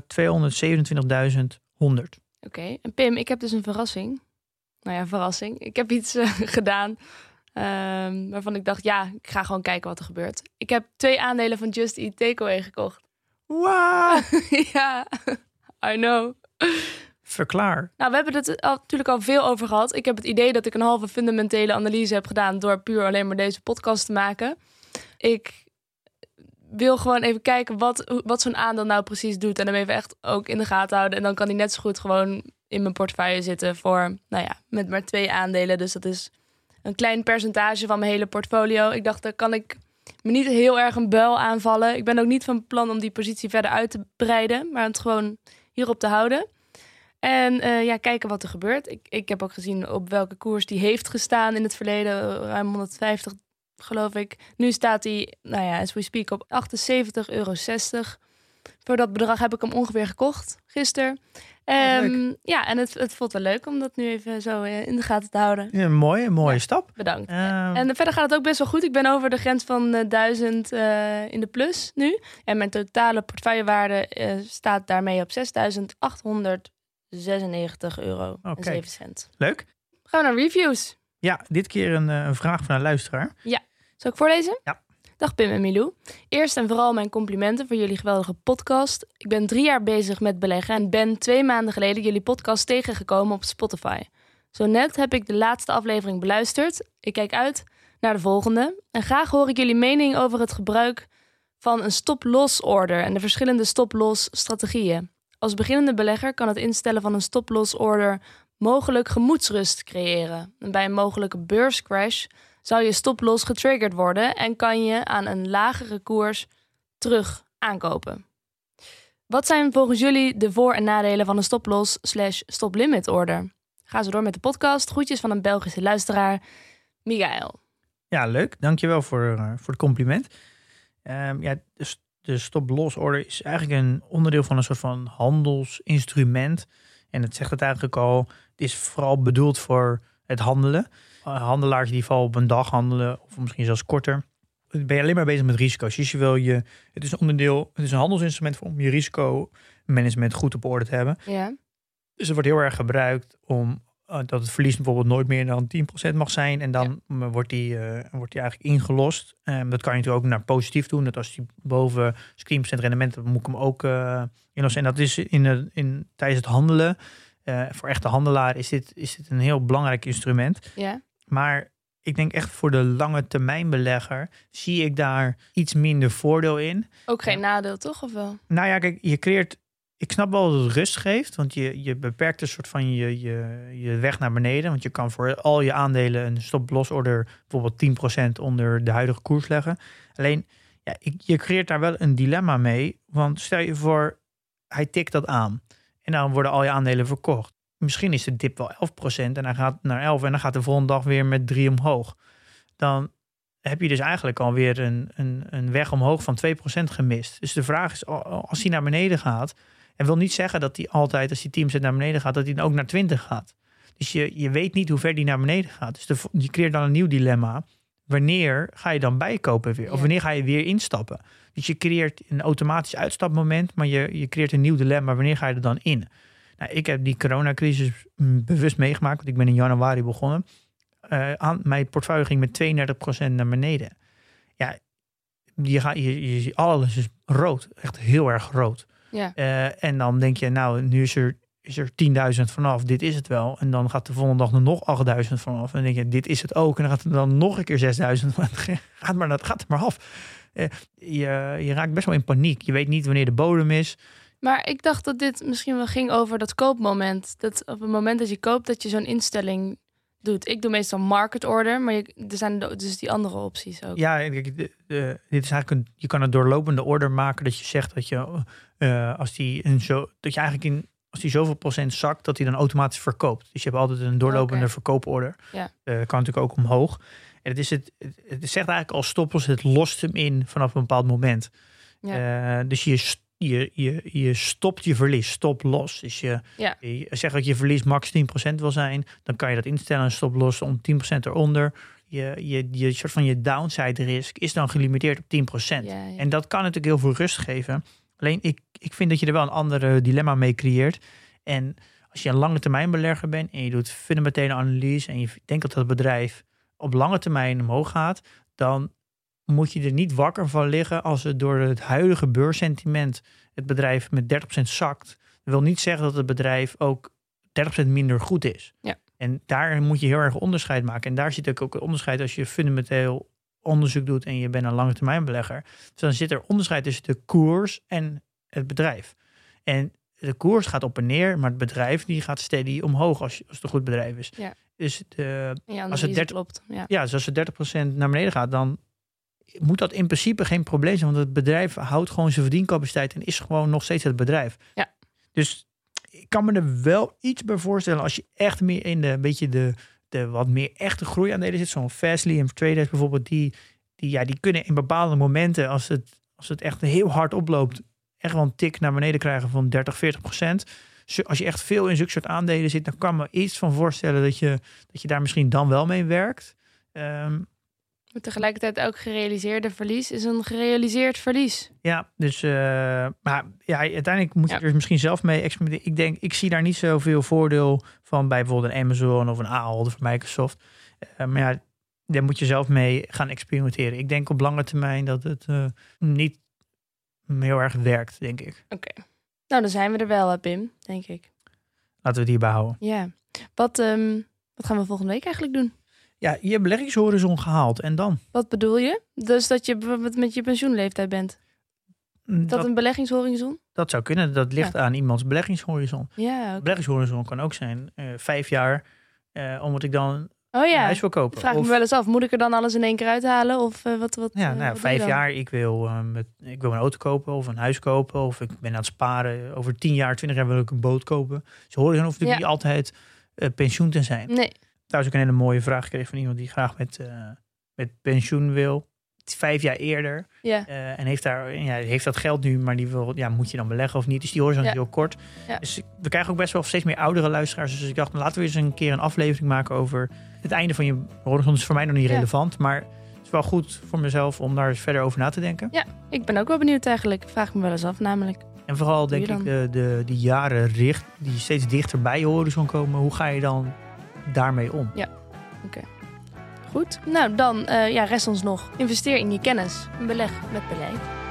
Oké. Okay. En Pim, ik heb dus een verrassing. Nou ja, verrassing. Ik heb iets uh, gedaan um, waarvan ik dacht, ja, ik ga gewoon kijken wat er gebeurt. Ik heb twee aandelen van Just Eat Takeaway gekocht. Wow! ja, I know. Verklaar. Nou, we hebben het natuurlijk al veel over gehad. Ik heb het idee dat ik een halve fundamentele analyse heb gedaan door puur alleen maar deze podcast te maken. Ik wil gewoon even kijken wat, wat zo'n aandeel nou precies doet. En hem even echt ook in de gaten houden. En dan kan die net zo goed gewoon in mijn portefeuille zitten voor, nou ja, met maar twee aandelen. Dus dat is een klein percentage van mijn hele portfolio. Ik dacht, daar kan ik me niet heel erg een buil aanvallen. Ik ben ook niet van plan om die positie verder uit te breiden, maar het gewoon hierop te houden. En uh, ja, kijken wat er gebeurt. Ik, ik heb ook gezien op welke koers die heeft gestaan in het verleden. Ruim 150, geloof ik. Nu staat hij, nou ja, as we speak, op 78,60 euro. Voor dat bedrag heb ik hem ongeveer gekocht gisteren. Ehm, ja, en het, het voelt wel leuk om dat nu even zo eh, in de gaten te houden. Ja, mooi, een mooie Ja. stap. Bedankt. Ehm, En verder gaat het ook best wel goed. Ik ben over de grens van eh, 1000 eh, in de plus nu. En mijn totale portefeuillewaarde eh, staat daarmee op 6.896 euro en Oké. 7 cent. leuk. Gaan we naar reviews. Ja, dit keer een, eh, een vraag van een luisteraar. Zal ik voorlezen? Ja. Dag Pim en Milou. Eerst en vooral mijn complimenten voor jullie geweldige podcast. Ik ben drie jaar bezig met beleggen en ben twee maanden geleden jullie podcast tegengekomen op Spotify. Zo net heb ik de laatste aflevering beluisterd. Ik kijk uit naar de volgende. En graag hoor ik jullie mening over het gebruik van een stop-loss order en de verschillende stop-loss strategieën. Als beginnende belegger kan het instellen van een stop-loss order mogelijk gemoedsrust creëren. En bij een mogelijke beurscrash zou je stoploss getriggerd worden en kan je aan een lagere koers terug aankopen. Wat zijn volgens jullie de voor- en nadelen van een stoploss slash stoplimit order? Ga zo door met de podcast. Groetjes van een Belgische luisteraar, Michael. Ja, leuk. Dankjewel voor, eh, voor het compliment. Ehm, ja, de, s- de stop-loss order is eigenlijk een onderdeel van een soort van handelsinstrument. En het zegt het eigenlijk al. Het is vooral bedoeld voor het handelen. Eh, handelaars die vooral op een dag handelen, of misschien zelfs korter. Ben je alleen maar bezig met risico's. Dus je wil je, het is een onderdeel, het is een handelsinstrument om je risicomanagement goed op orde te hebben. Ja, Dus het wordt heel erg gebruikt om eh, dat het verlies bijvoorbeeld nooit meer dan 10% mag zijn. En dan mm, wordt, die, eh, wordt die eigenlijk ingelost. Ehm, dat kan je natuurlijk ook naar positief doen. Dat als die boven 10% rendement hebt, moet ik hem ook eh, inlossen. En dat is in, de, in, tijdens het handelen. eh, voor echte handelaar is dit, is dit een heel belangrijk instrument. ja, Maar ik denk echt voor de lange termijn belegger zie ik daar iets minder voordeel in. ook geen nadeel toch of wel? Nou ja, kijk, je creëert. Ik snap wel dat het rust geeft, want je, je beperkt een soort van je, je, je weg naar beneden. Want je kan voor al je aandelen een stop-loss order bijvoorbeeld 10% onder de huidige koers leggen. Alleen, ja, je creëert daar wel een dilemma mee. Want stel je voor, hij tikt dat aan. En dan worden al je aandelen verkocht. Misschien is de dip wel 11% en hij gaat naar 11 en dan gaat de volgende dag weer met 3 omhoog. Dan heb je dus eigenlijk alweer een, een, een weg omhoog van 2% gemist. Dus de vraag is, als hij naar beneden gaat... en wil niet zeggen dat hij altijd, als die 10% naar beneden gaat... dat hij dan ook naar 20 gaat. Dus je, je weet niet hoe ver die naar beneden gaat. Dus de, je creëert dan een nieuw dilemma. Wanneer ga je dan bijkopen weer? Of wanneer ga je weer instappen? Dus je creëert een automatisch uitstapmoment... maar je, je creëert een nieuw dilemma. Wanneer ga je er dan in? Nou, ik heb die coronacrisis mm, bewust meegemaakt... want ik ben in januari begonnen... Eh, aan, mijn portefeuille ging met 32% naar beneden. Ja, je, gaat, je, je ziet alles is rood. Echt heel erg rood. Ja, Eh, en dan denk je, nou, nu is er, is er 10.000 vanaf. Dit is het wel. En dan gaat de volgende dag er nog 8.000 vanaf. En dan denk je, dit is het ook. En dan gaat er dan nog een keer 6.000. gaat maar, dat gaat er maar af. Eh, je, je raakt best wel in paniek. Je weet niet wanneer de bodem is. maar ik dacht dat dit misschien wel ging over dat koopmoment. Dat op het moment dat je koopt, dat je zo'n instelling doet. Ik doe meestal market order, maar je, er zijn dus die andere opties ook. Ja, en kijk, de, de- dit is eigenlijk een, je kan een doorlopende order maken dat je zegt dat je eh, als die een zo dat je eigenlijk in als die zoveel procent zakt, dat hij dan automatisch verkoopt. Dus je hebt altijd een doorlopende verkooporder. Ja. Eh, kan natuurlijk ook omhoog. En het is het, het, zegt eigenlijk al stoppels, het lost hem in vanaf een bepaald moment. Eh, dus je, je, je, je stopt je verlies, stop los. Dus je, Ja. je zegt dat je verlies max 10% wil zijn, dan kan je dat instellen en stop los om 10% eronder. Je, je, je soort van je downside risk is dan gelimiteerd op 10%. Ja, ja. En dat kan natuurlijk heel veel rust geven. Alleen ik, ik vind dat je er wel een andere dilemma mee creëert. En als je een lange termijn belegger bent en je doet fundamentele analyse en je denkt dat dat bedrijf op lange termijn omhoog gaat, dan moet je er niet wakker van liggen als het door het huidige beurssentiment het bedrijf met 30% zakt. Dat wil niet zeggen dat het bedrijf ook 30% minder goed is. Ja. En daar moet je heel erg onderscheid maken. En daar zit ook een onderscheid als je fundamenteel onderzoek doet en je bent een lange termijn belegger. Dus dan zit er onderscheid tussen de koers en het bedrijf. En de koers gaat op en neer, maar het bedrijf die gaat steady omhoog als, als het een goed bedrijf is. Ja. Dus de, ja, als het het 30 klopt. Ja. ja, dus als het 30% naar beneden gaat, dan moet dat in principe geen probleem zijn. Want het bedrijf houdt gewoon zijn verdiencapaciteit en is gewoon nog steeds het bedrijf. Ja. Dus ik kan me er wel iets bij voorstellen als je echt meer in de beetje de, de wat meer echte groeiaandelen zit. Zo'n Fastly en Traders bijvoorbeeld, die, die, ja, die kunnen in bepaalde momenten, als het, als het echt heel hard oploopt, echt wel een tik naar beneden krijgen van 30, 40 procent. als je echt veel in zulke soort aandelen zit, dan kan me iets van voorstellen dat je, dat je daar misschien dan wel mee werkt. Ehm, maar tegelijkertijd ook gerealiseerde verlies is een gerealiseerd verlies. Ja, dus uh, maar ja, uiteindelijk moet je er misschien zelf mee experimenteren. Ik denk, ik zie daar niet zoveel voordeel van bij bijvoorbeeld een Amazon of een Ahold of Microsoft. Uh, maar ja, daar moet je zelf mee gaan experimenteren. Ik denk op lange termijn dat het uh, niet heel erg werkt, denk ik. Oké. Nou, dan zijn we er wel, Pim, denk ik. Laten we het hierbij houden. Ja. Wat, um, wat gaan we volgende week eigenlijk doen? Ja, je beleggingshorizon gehaald en dan? Wat bedoel je? Dus dat je bijvoorbeeld met je pensioenleeftijd bent? Mm, dat, een beleggingshorizon? Dat zou kunnen. Dat ligt aan iemands beleggingshorizon. Ja, okay. Beleggingshorizon kan ook zijn uh, vijf jaar, uh, omdat ik dan oh, ja. huis wil kopen. Vraag of, me wel eens af, moet ik er dan alles in één keer uithalen? Of uh, wat, wat, ja, nou, vijf jaar, ik wil, met, ik wil een auto kopen of een huis kopen. Of ik ben aan het sparen. Over tien jaar, twintig jaar wil ik een boot kopen. Dus horizon hoeft natuurlijk ja. niet altijd pensioen te zijn. Nee. Trouwens, ook een hele mooie vraag gekregen van iemand die graag met, uh, met pensioen wil. Vijf jaar eerder. Ja. Uh, en heeft, daar, ja, heeft dat geld nu, maar die wil, ja, moet je dan beleggen of niet? Dus die horizon ja. is heel kort. Ja. Dus we krijgen ook best wel steeds meer oudere luisteraars. Dus ik dacht, laten we eens een keer een aflevering maken over het einde van je horizon. is voor mij nog niet relevant, maar het is wel goed voor mezelf om daar verder over na te denken. Ja, ik ben ook wel benieuwd eigenlijk. Vraag me wel eens af namelijk. En vooral denk ik de, de, die jaren richt, die steeds dichter bij je horizon komen. Hoe ga je dan daarmee om? Ja, oké. Goed. Nou, dan uh, ja, rest ons nog investeer in je kennis. Beleg met beleid.